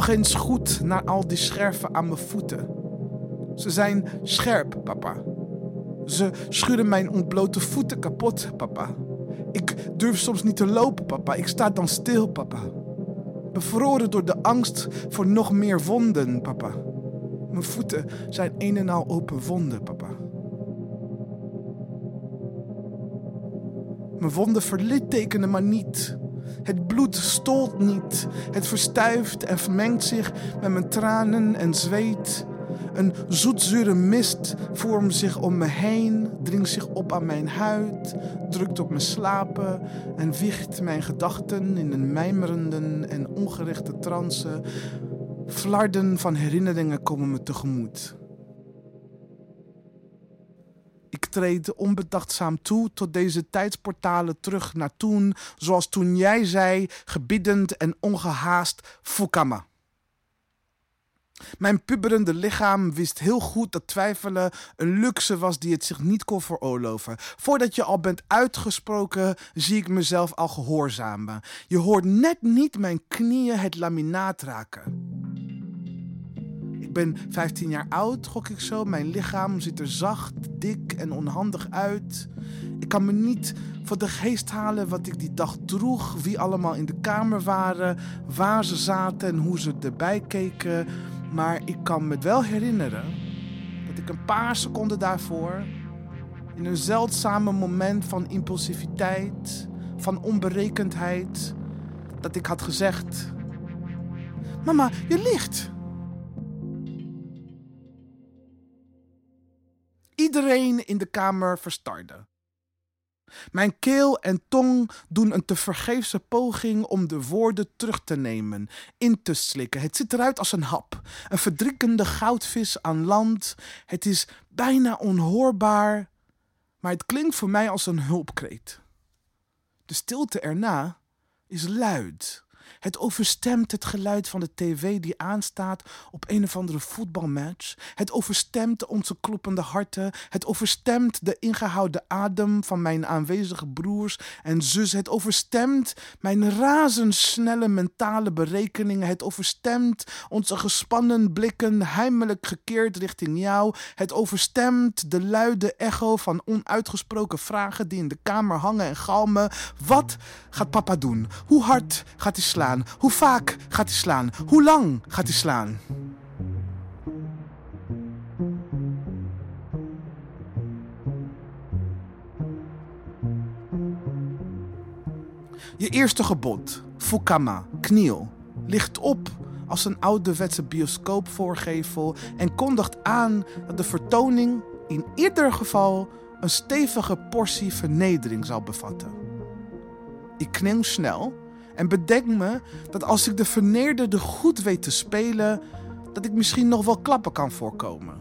Nog eens goed naar al die scherven aan mijn voeten. Ze zijn scherp, papa. Ze schudden mijn ontblote voeten kapot, papa. Ik durf soms niet te lopen, papa. Ik sta dan stil, papa. Bevroren door de angst voor nog meer wonden, papa. Mijn voeten zijn een en al open wonden, papa. Mijn wonden verlittekenen maar niet. Het bloed stolt niet. Het verstuift en vermengt zich met mijn tranen en zweet. Een zoetzure mist vormt zich om me heen, dringt zich op aan mijn huid, drukt op mijn slapen en wiegt mijn gedachten in een mijmerende en ongerichte trance. Flarden van herinneringen komen me tegemoet. Treed onbedachtzaam toe tot deze tijdsportalen terug naar toen, zoals toen jij zei, gebiedend en ongehaast, Fukama. Mijn puberende lichaam wist heel goed dat twijfelen een luxe was die het zich niet kon veroorloven. Voordat je al bent uitgesproken, zie ik mezelf al gehoorzamen. Je hoort net niet mijn knieën het laminaat raken. Ik ben 15 jaar oud, gok ik zo. Mijn lichaam ziet er zacht, dik en onhandig uit. Ik kan me niet voor de geest halen wat ik die dag droeg, wie allemaal in de kamer waren, waar ze zaten en hoe ze erbij keken. Maar ik kan me wel herinneren dat ik een paar seconden daarvoor, in een zeldzame moment van impulsiviteit, van onberekendheid, dat ik had gezegd: Mama, je ligt. Iedereen in de kamer verstarde. Mijn keel en tong doen een tevergeefse poging om de woorden terug te nemen, in te slikken. Het ziet eruit als een hap, een verdrinkende goudvis aan land. Het is bijna onhoorbaar, maar het klinkt voor mij als een hulpkreet. De stilte erna is luid. Het overstemt het geluid van de tv die aanstaat op een of andere voetbalmatch. Het overstemt onze kloppende harten. Het overstemt de ingehouden adem van mijn aanwezige broers en zus. Het overstemt mijn razendsnelle mentale berekeningen. Het overstemt onze gespannen blikken heimelijk gekeerd richting jou. Het overstemt de luide echo van onuitgesproken vragen die in de kamer hangen en galmen. Wat gaat papa doen? Hoe hard gaat hij slaan? Hoe vaak gaat hij slaan? Hoe lang gaat hij slaan? Je eerste gebod, Fukama, kniel, ligt op als een ouderwetse bioscoopvoorgevel en kondigt aan dat de vertoning in ieder geval een stevige portie vernedering zal bevatten. Ik kniel snel en bedenk me dat als ik de verneerderde goed weet te spelen, dat ik misschien nog wel klappen kan voorkomen.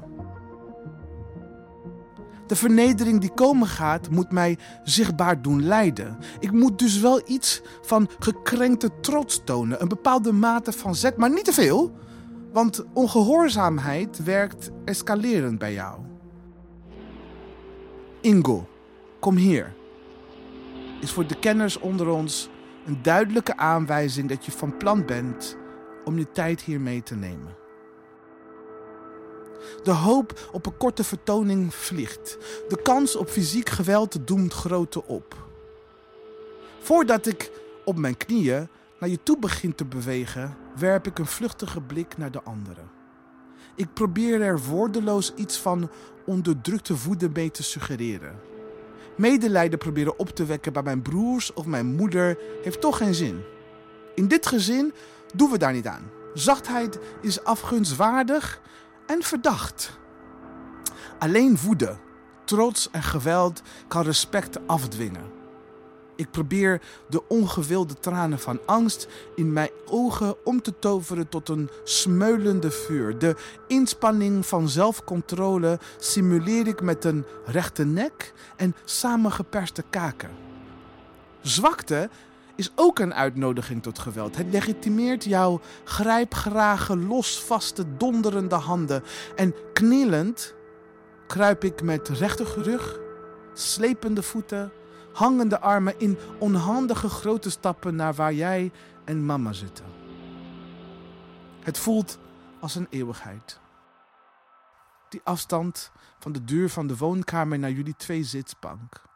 De vernedering die komen gaat, moet mij zichtbaar doen lijden. Ik moet dus wel iets van gekrenkte trots tonen, een bepaalde mate van zet, maar niet te veel, want ongehoorzaamheid werkt escalerend bij jou. Ingo, kom hier. Is voor de kenners onder ons een duidelijke aanwijzing dat je van plan bent om je tijd hier mee te nemen. De hoop op een korte vertoning vliegt. De kans op fysiek geweld doemt grote op. Voordat ik op mijn knieën naar je toe begin te bewegen, werp ik een vluchtige blik naar de anderen. Ik probeer er woordeloos iets van onderdrukte woede mee te suggereren. Medelijden proberen op te wekken bij mijn broers of mijn moeder heeft toch geen zin. In dit gezin doen we daar niet aan. Zachtheid is afgunstwaardig en verdacht. Alleen woede, trots en geweld kan respect afdwingen. Ik probeer de ongewilde tranen van angst in mijn ogen om te toveren tot een smeulende vuur. De inspanning van zelfcontrole simuleer ik met een rechte nek en samengeperste kaken. Zwakte is ook een uitnodiging tot geweld. Het legitimeert jouw grijpgrage, losvaste, donderende handen. En knielend kruip ik met rechte rug, slepende voeten hangende armen in onhandige grote stappen naar waar jij en mama zitten. Het voelt als een eeuwigheid. Die afstand van de deur van de woonkamer naar jullie twee zitsbank.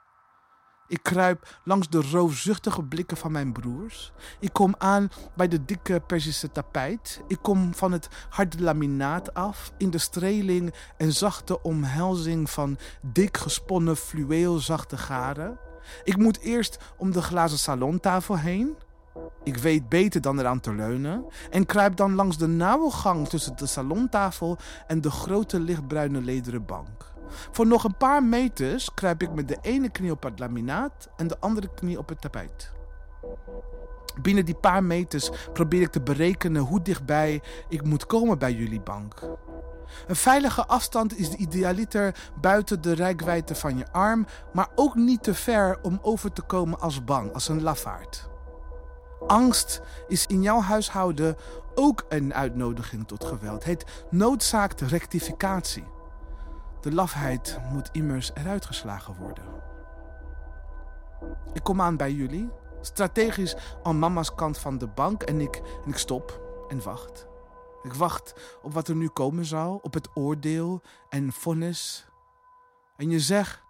Ik kruip langs de roofzuchtige blikken van mijn broers. Ik kom aan bij de dikke Persische tapijt. Ik kom van het harde laminaat af in de streling en zachte omhelzing van dik gesponnen fluweelzachte garen. Ik moet eerst om de glazen salontafel heen. Ik weet beter dan eraan te leunen. En kruip dan langs de nauwe gang tussen de salontafel en de grote lichtbruine lederen bank. Voor nog een paar meters kruip ik met de ene knie op het laminaat en de andere knie op het tapijt. Binnen die paar meters probeer ik te berekenen hoe dichtbij ik moet komen bij jullie bank. Een veilige afstand is de idealiter buiten de rijkwijde van je arm, maar ook niet te ver om over te komen als bang, als een lafaard. Angst is in jouw huishouden ook een uitnodiging tot geweld. Het noodzaakt rectificatie. De lafheid moet immers eruit geslagen worden. Ik kom aan bij jullie, strategisch aan mama's kant van de bank en ik, en ik stop en wacht. Ik wacht op wat er nu komen zal, op het oordeel en vonnis. En je zegt,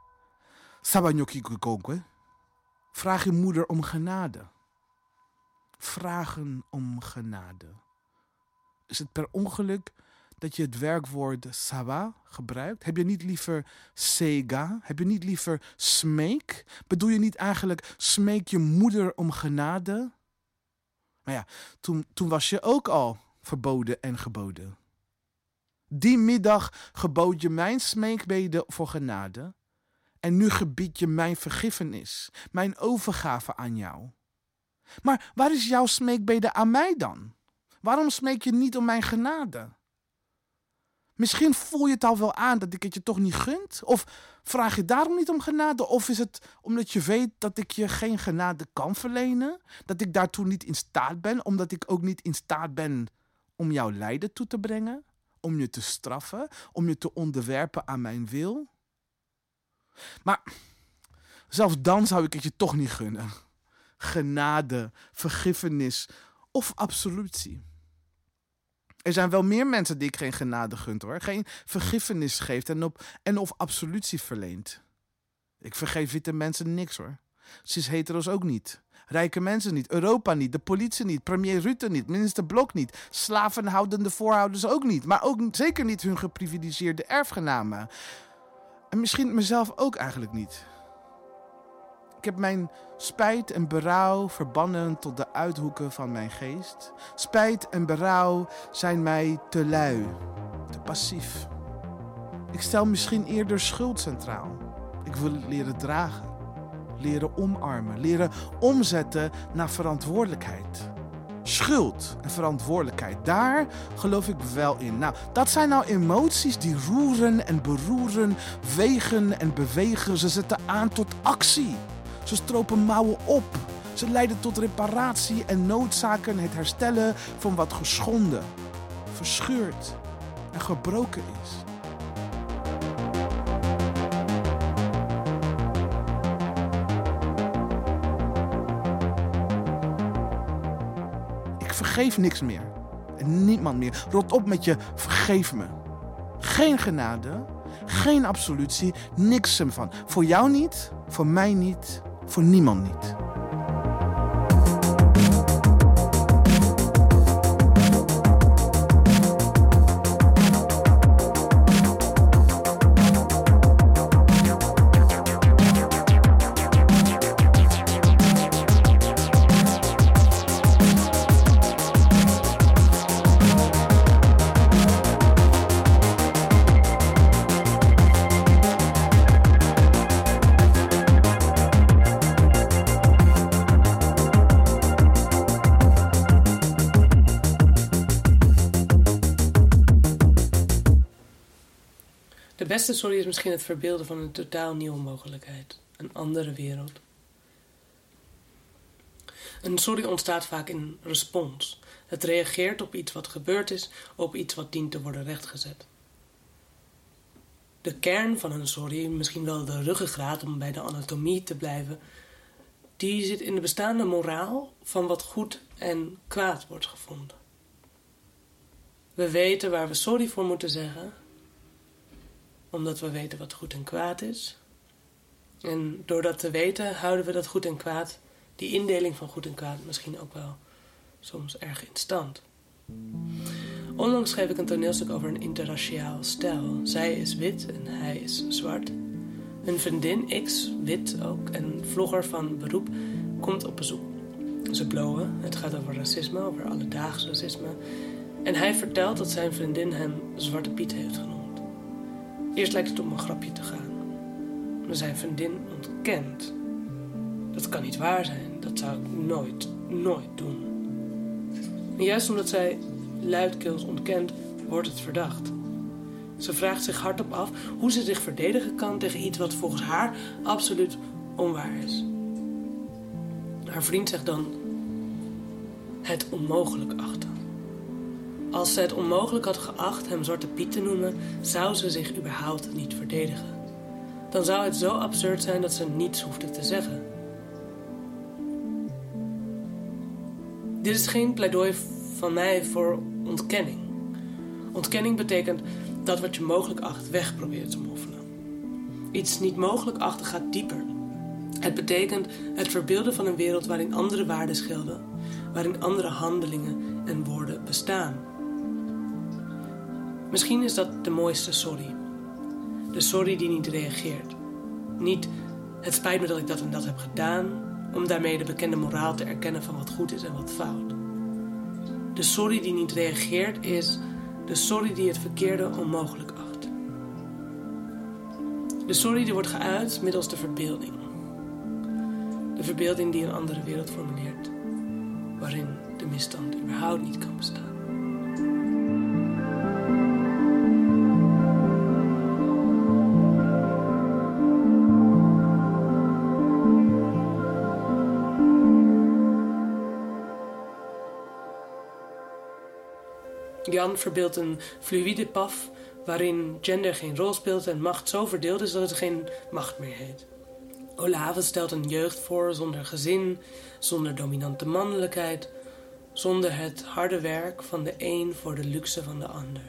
Sabanyoki Kukonkwe, vraag je moeder om genade. Vragen om genade. Is het per ongeluk dat je het werkwoord sawa gebruikt? Heb je niet liever sega? Heb je niet liever smeek? Bedoel je niet eigenlijk smeek je moeder om genade? Maar ja, toen, toen was je ook al verboden en geboden. Die middag gebood je mijn smeekbeden voor genade. En nu gebied je mijn vergiffenis, mijn overgave aan jou. Maar waar is jouw smeekbede aan mij dan? Waarom smeek je niet om mijn genade? Misschien voel je het al wel aan dat ik het je toch niet gunt? Of vraag je daarom niet om genade? Of is het omdat je weet dat ik je geen genade kan verlenen? Dat ik daartoe niet in staat ben, omdat ik ook niet in staat ben om jouw lijden toe te brengen? Om je te straffen? Om je te onderwerpen aan mijn wil? Maar zelfs dan zou ik het je toch niet gunnen. Genade, vergiffenis of absolutie. Er zijn wel meer mensen die ik geen genade gunt hoor. Geen vergiffenis geeft en, op, en of absolutie verleent. Ik vergeef witte mensen niks hoor. Cis-hetero's ook niet. Rijke mensen niet. Europa niet. De politie niet. Premier Rutte niet. Minister Blok niet. Slavenhoudende voorhouders ook niet. Maar ook zeker niet hun geprivilegeerde erfgenamen. En misschien mezelf ook eigenlijk niet. Ik heb mijn spijt en berouw verbannen tot de uithoeken van mijn geest. Spijt en berouw zijn mij te lui, te passief. Ik stel misschien eerder schuld centraal. Ik wil het leren dragen, leren omarmen, leren omzetten naar verantwoordelijkheid. Schuld en verantwoordelijkheid, daar geloof ik wel in. Nou, dat zijn nou emoties die roeren en beroeren, wegen en bewegen. Ze zetten aan tot actie. Ze stropen mouwen op. Ze leiden tot reparatie en noodzaken het herstellen van wat geschonden, verscheurd en gebroken is. Vergeef niks meer. En niemand meer. Rot op met je vergeef me. Geen genade, geen absolutie, niks ervan. Voor jou niet, voor mij niet, voor niemand niet. Beste sorry is misschien het verbeelden van een totaal nieuwe mogelijkheid. Een andere wereld. Een sorry ontstaat vaak in respons. Het reageert op iets wat gebeurd is, op iets wat dient te worden rechtgezet. De kern van een sorry, misschien wel de ruggengraat om bij de anatomie te blijven, die zit in de bestaande moraal van wat goed en kwaad wordt gevonden. We weten waar we sorry voor moeten zeggen, omdat we weten wat goed en kwaad is. En door dat te weten houden we dat goed en kwaad, die indeling van goed en kwaad, misschien ook wel soms erg in stand. Onlangs schreef ik een toneelstuk over een interraciaal stel. Zij is wit en hij is zwart. Hun vriendin X, wit ook en vlogger van beroep, komt op bezoek. Ze blowen, het gaat over racisme, over alledaags racisme. En hij vertelt dat zijn vriendin hem Zwarte Piet heeft genoemd. Eerst lijkt het om een grapje te gaan. Maar zijn vriendin ontkent. Dat kan niet waar zijn, dat zou ik nooit, nooit doen. En juist omdat zij luidkeels ontkent, wordt het verdacht. Ze vraagt zich hardop af hoe ze zich verdedigen kan tegen iets wat volgens haar absoluut onwaar is. Haar vriend zegt dan het onmogelijk achten. Als ze het onmogelijk had geacht hem Zwarte Piet te noemen, zou ze zich überhaupt niet verdedigen. Dan zou het zo absurd zijn dat ze niets hoefde te zeggen. Dit is geen pleidooi van mij voor ontkenning. Ontkenning betekent dat wat je mogelijk acht weg probeert te moffelen. Iets niet mogelijk achten gaat dieper. Het betekent het verbeelden van een wereld waarin andere waarden gelden, waarin andere handelingen en woorden bestaan. Misschien is dat de mooiste sorry. De sorry die niet reageert. Niet het spijt me dat ik dat en dat heb gedaan, om daarmee de bekende moraal te erkennen van wat goed is en wat fout. De sorry die niet reageert is de sorry die het verkeerde onmogelijk acht. De sorry die wordt geuit middels de verbeelding. De verbeelding die een andere wereld formuleert, waarin de misstand überhaupt niet kan bestaan. Jan verbeeldt een fluïde paf waarin gender geen rol speelt en macht zo verdeeld is dat het geen macht meer heet. Olave stelt een jeugd voor zonder gezin, zonder dominante mannelijkheid, zonder het harde werk van de een voor de luxe van de ander.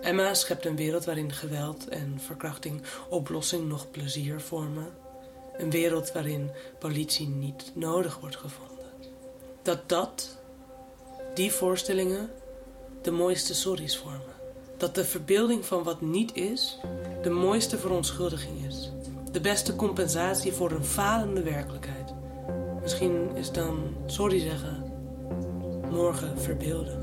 Emma schept een wereld waarin geweld en verkrachting oplossing nog plezier vormen. Een wereld waarin politie niet nodig wordt gevonden. Dat dat, die voorstellingen, de mooiste sorry's vormen. Dat de verbeelding van wat niet is, de mooiste verontschuldiging is. De beste compensatie voor een falende werkelijkheid. Misschien is dan sorry zeggen morgen verbeelden.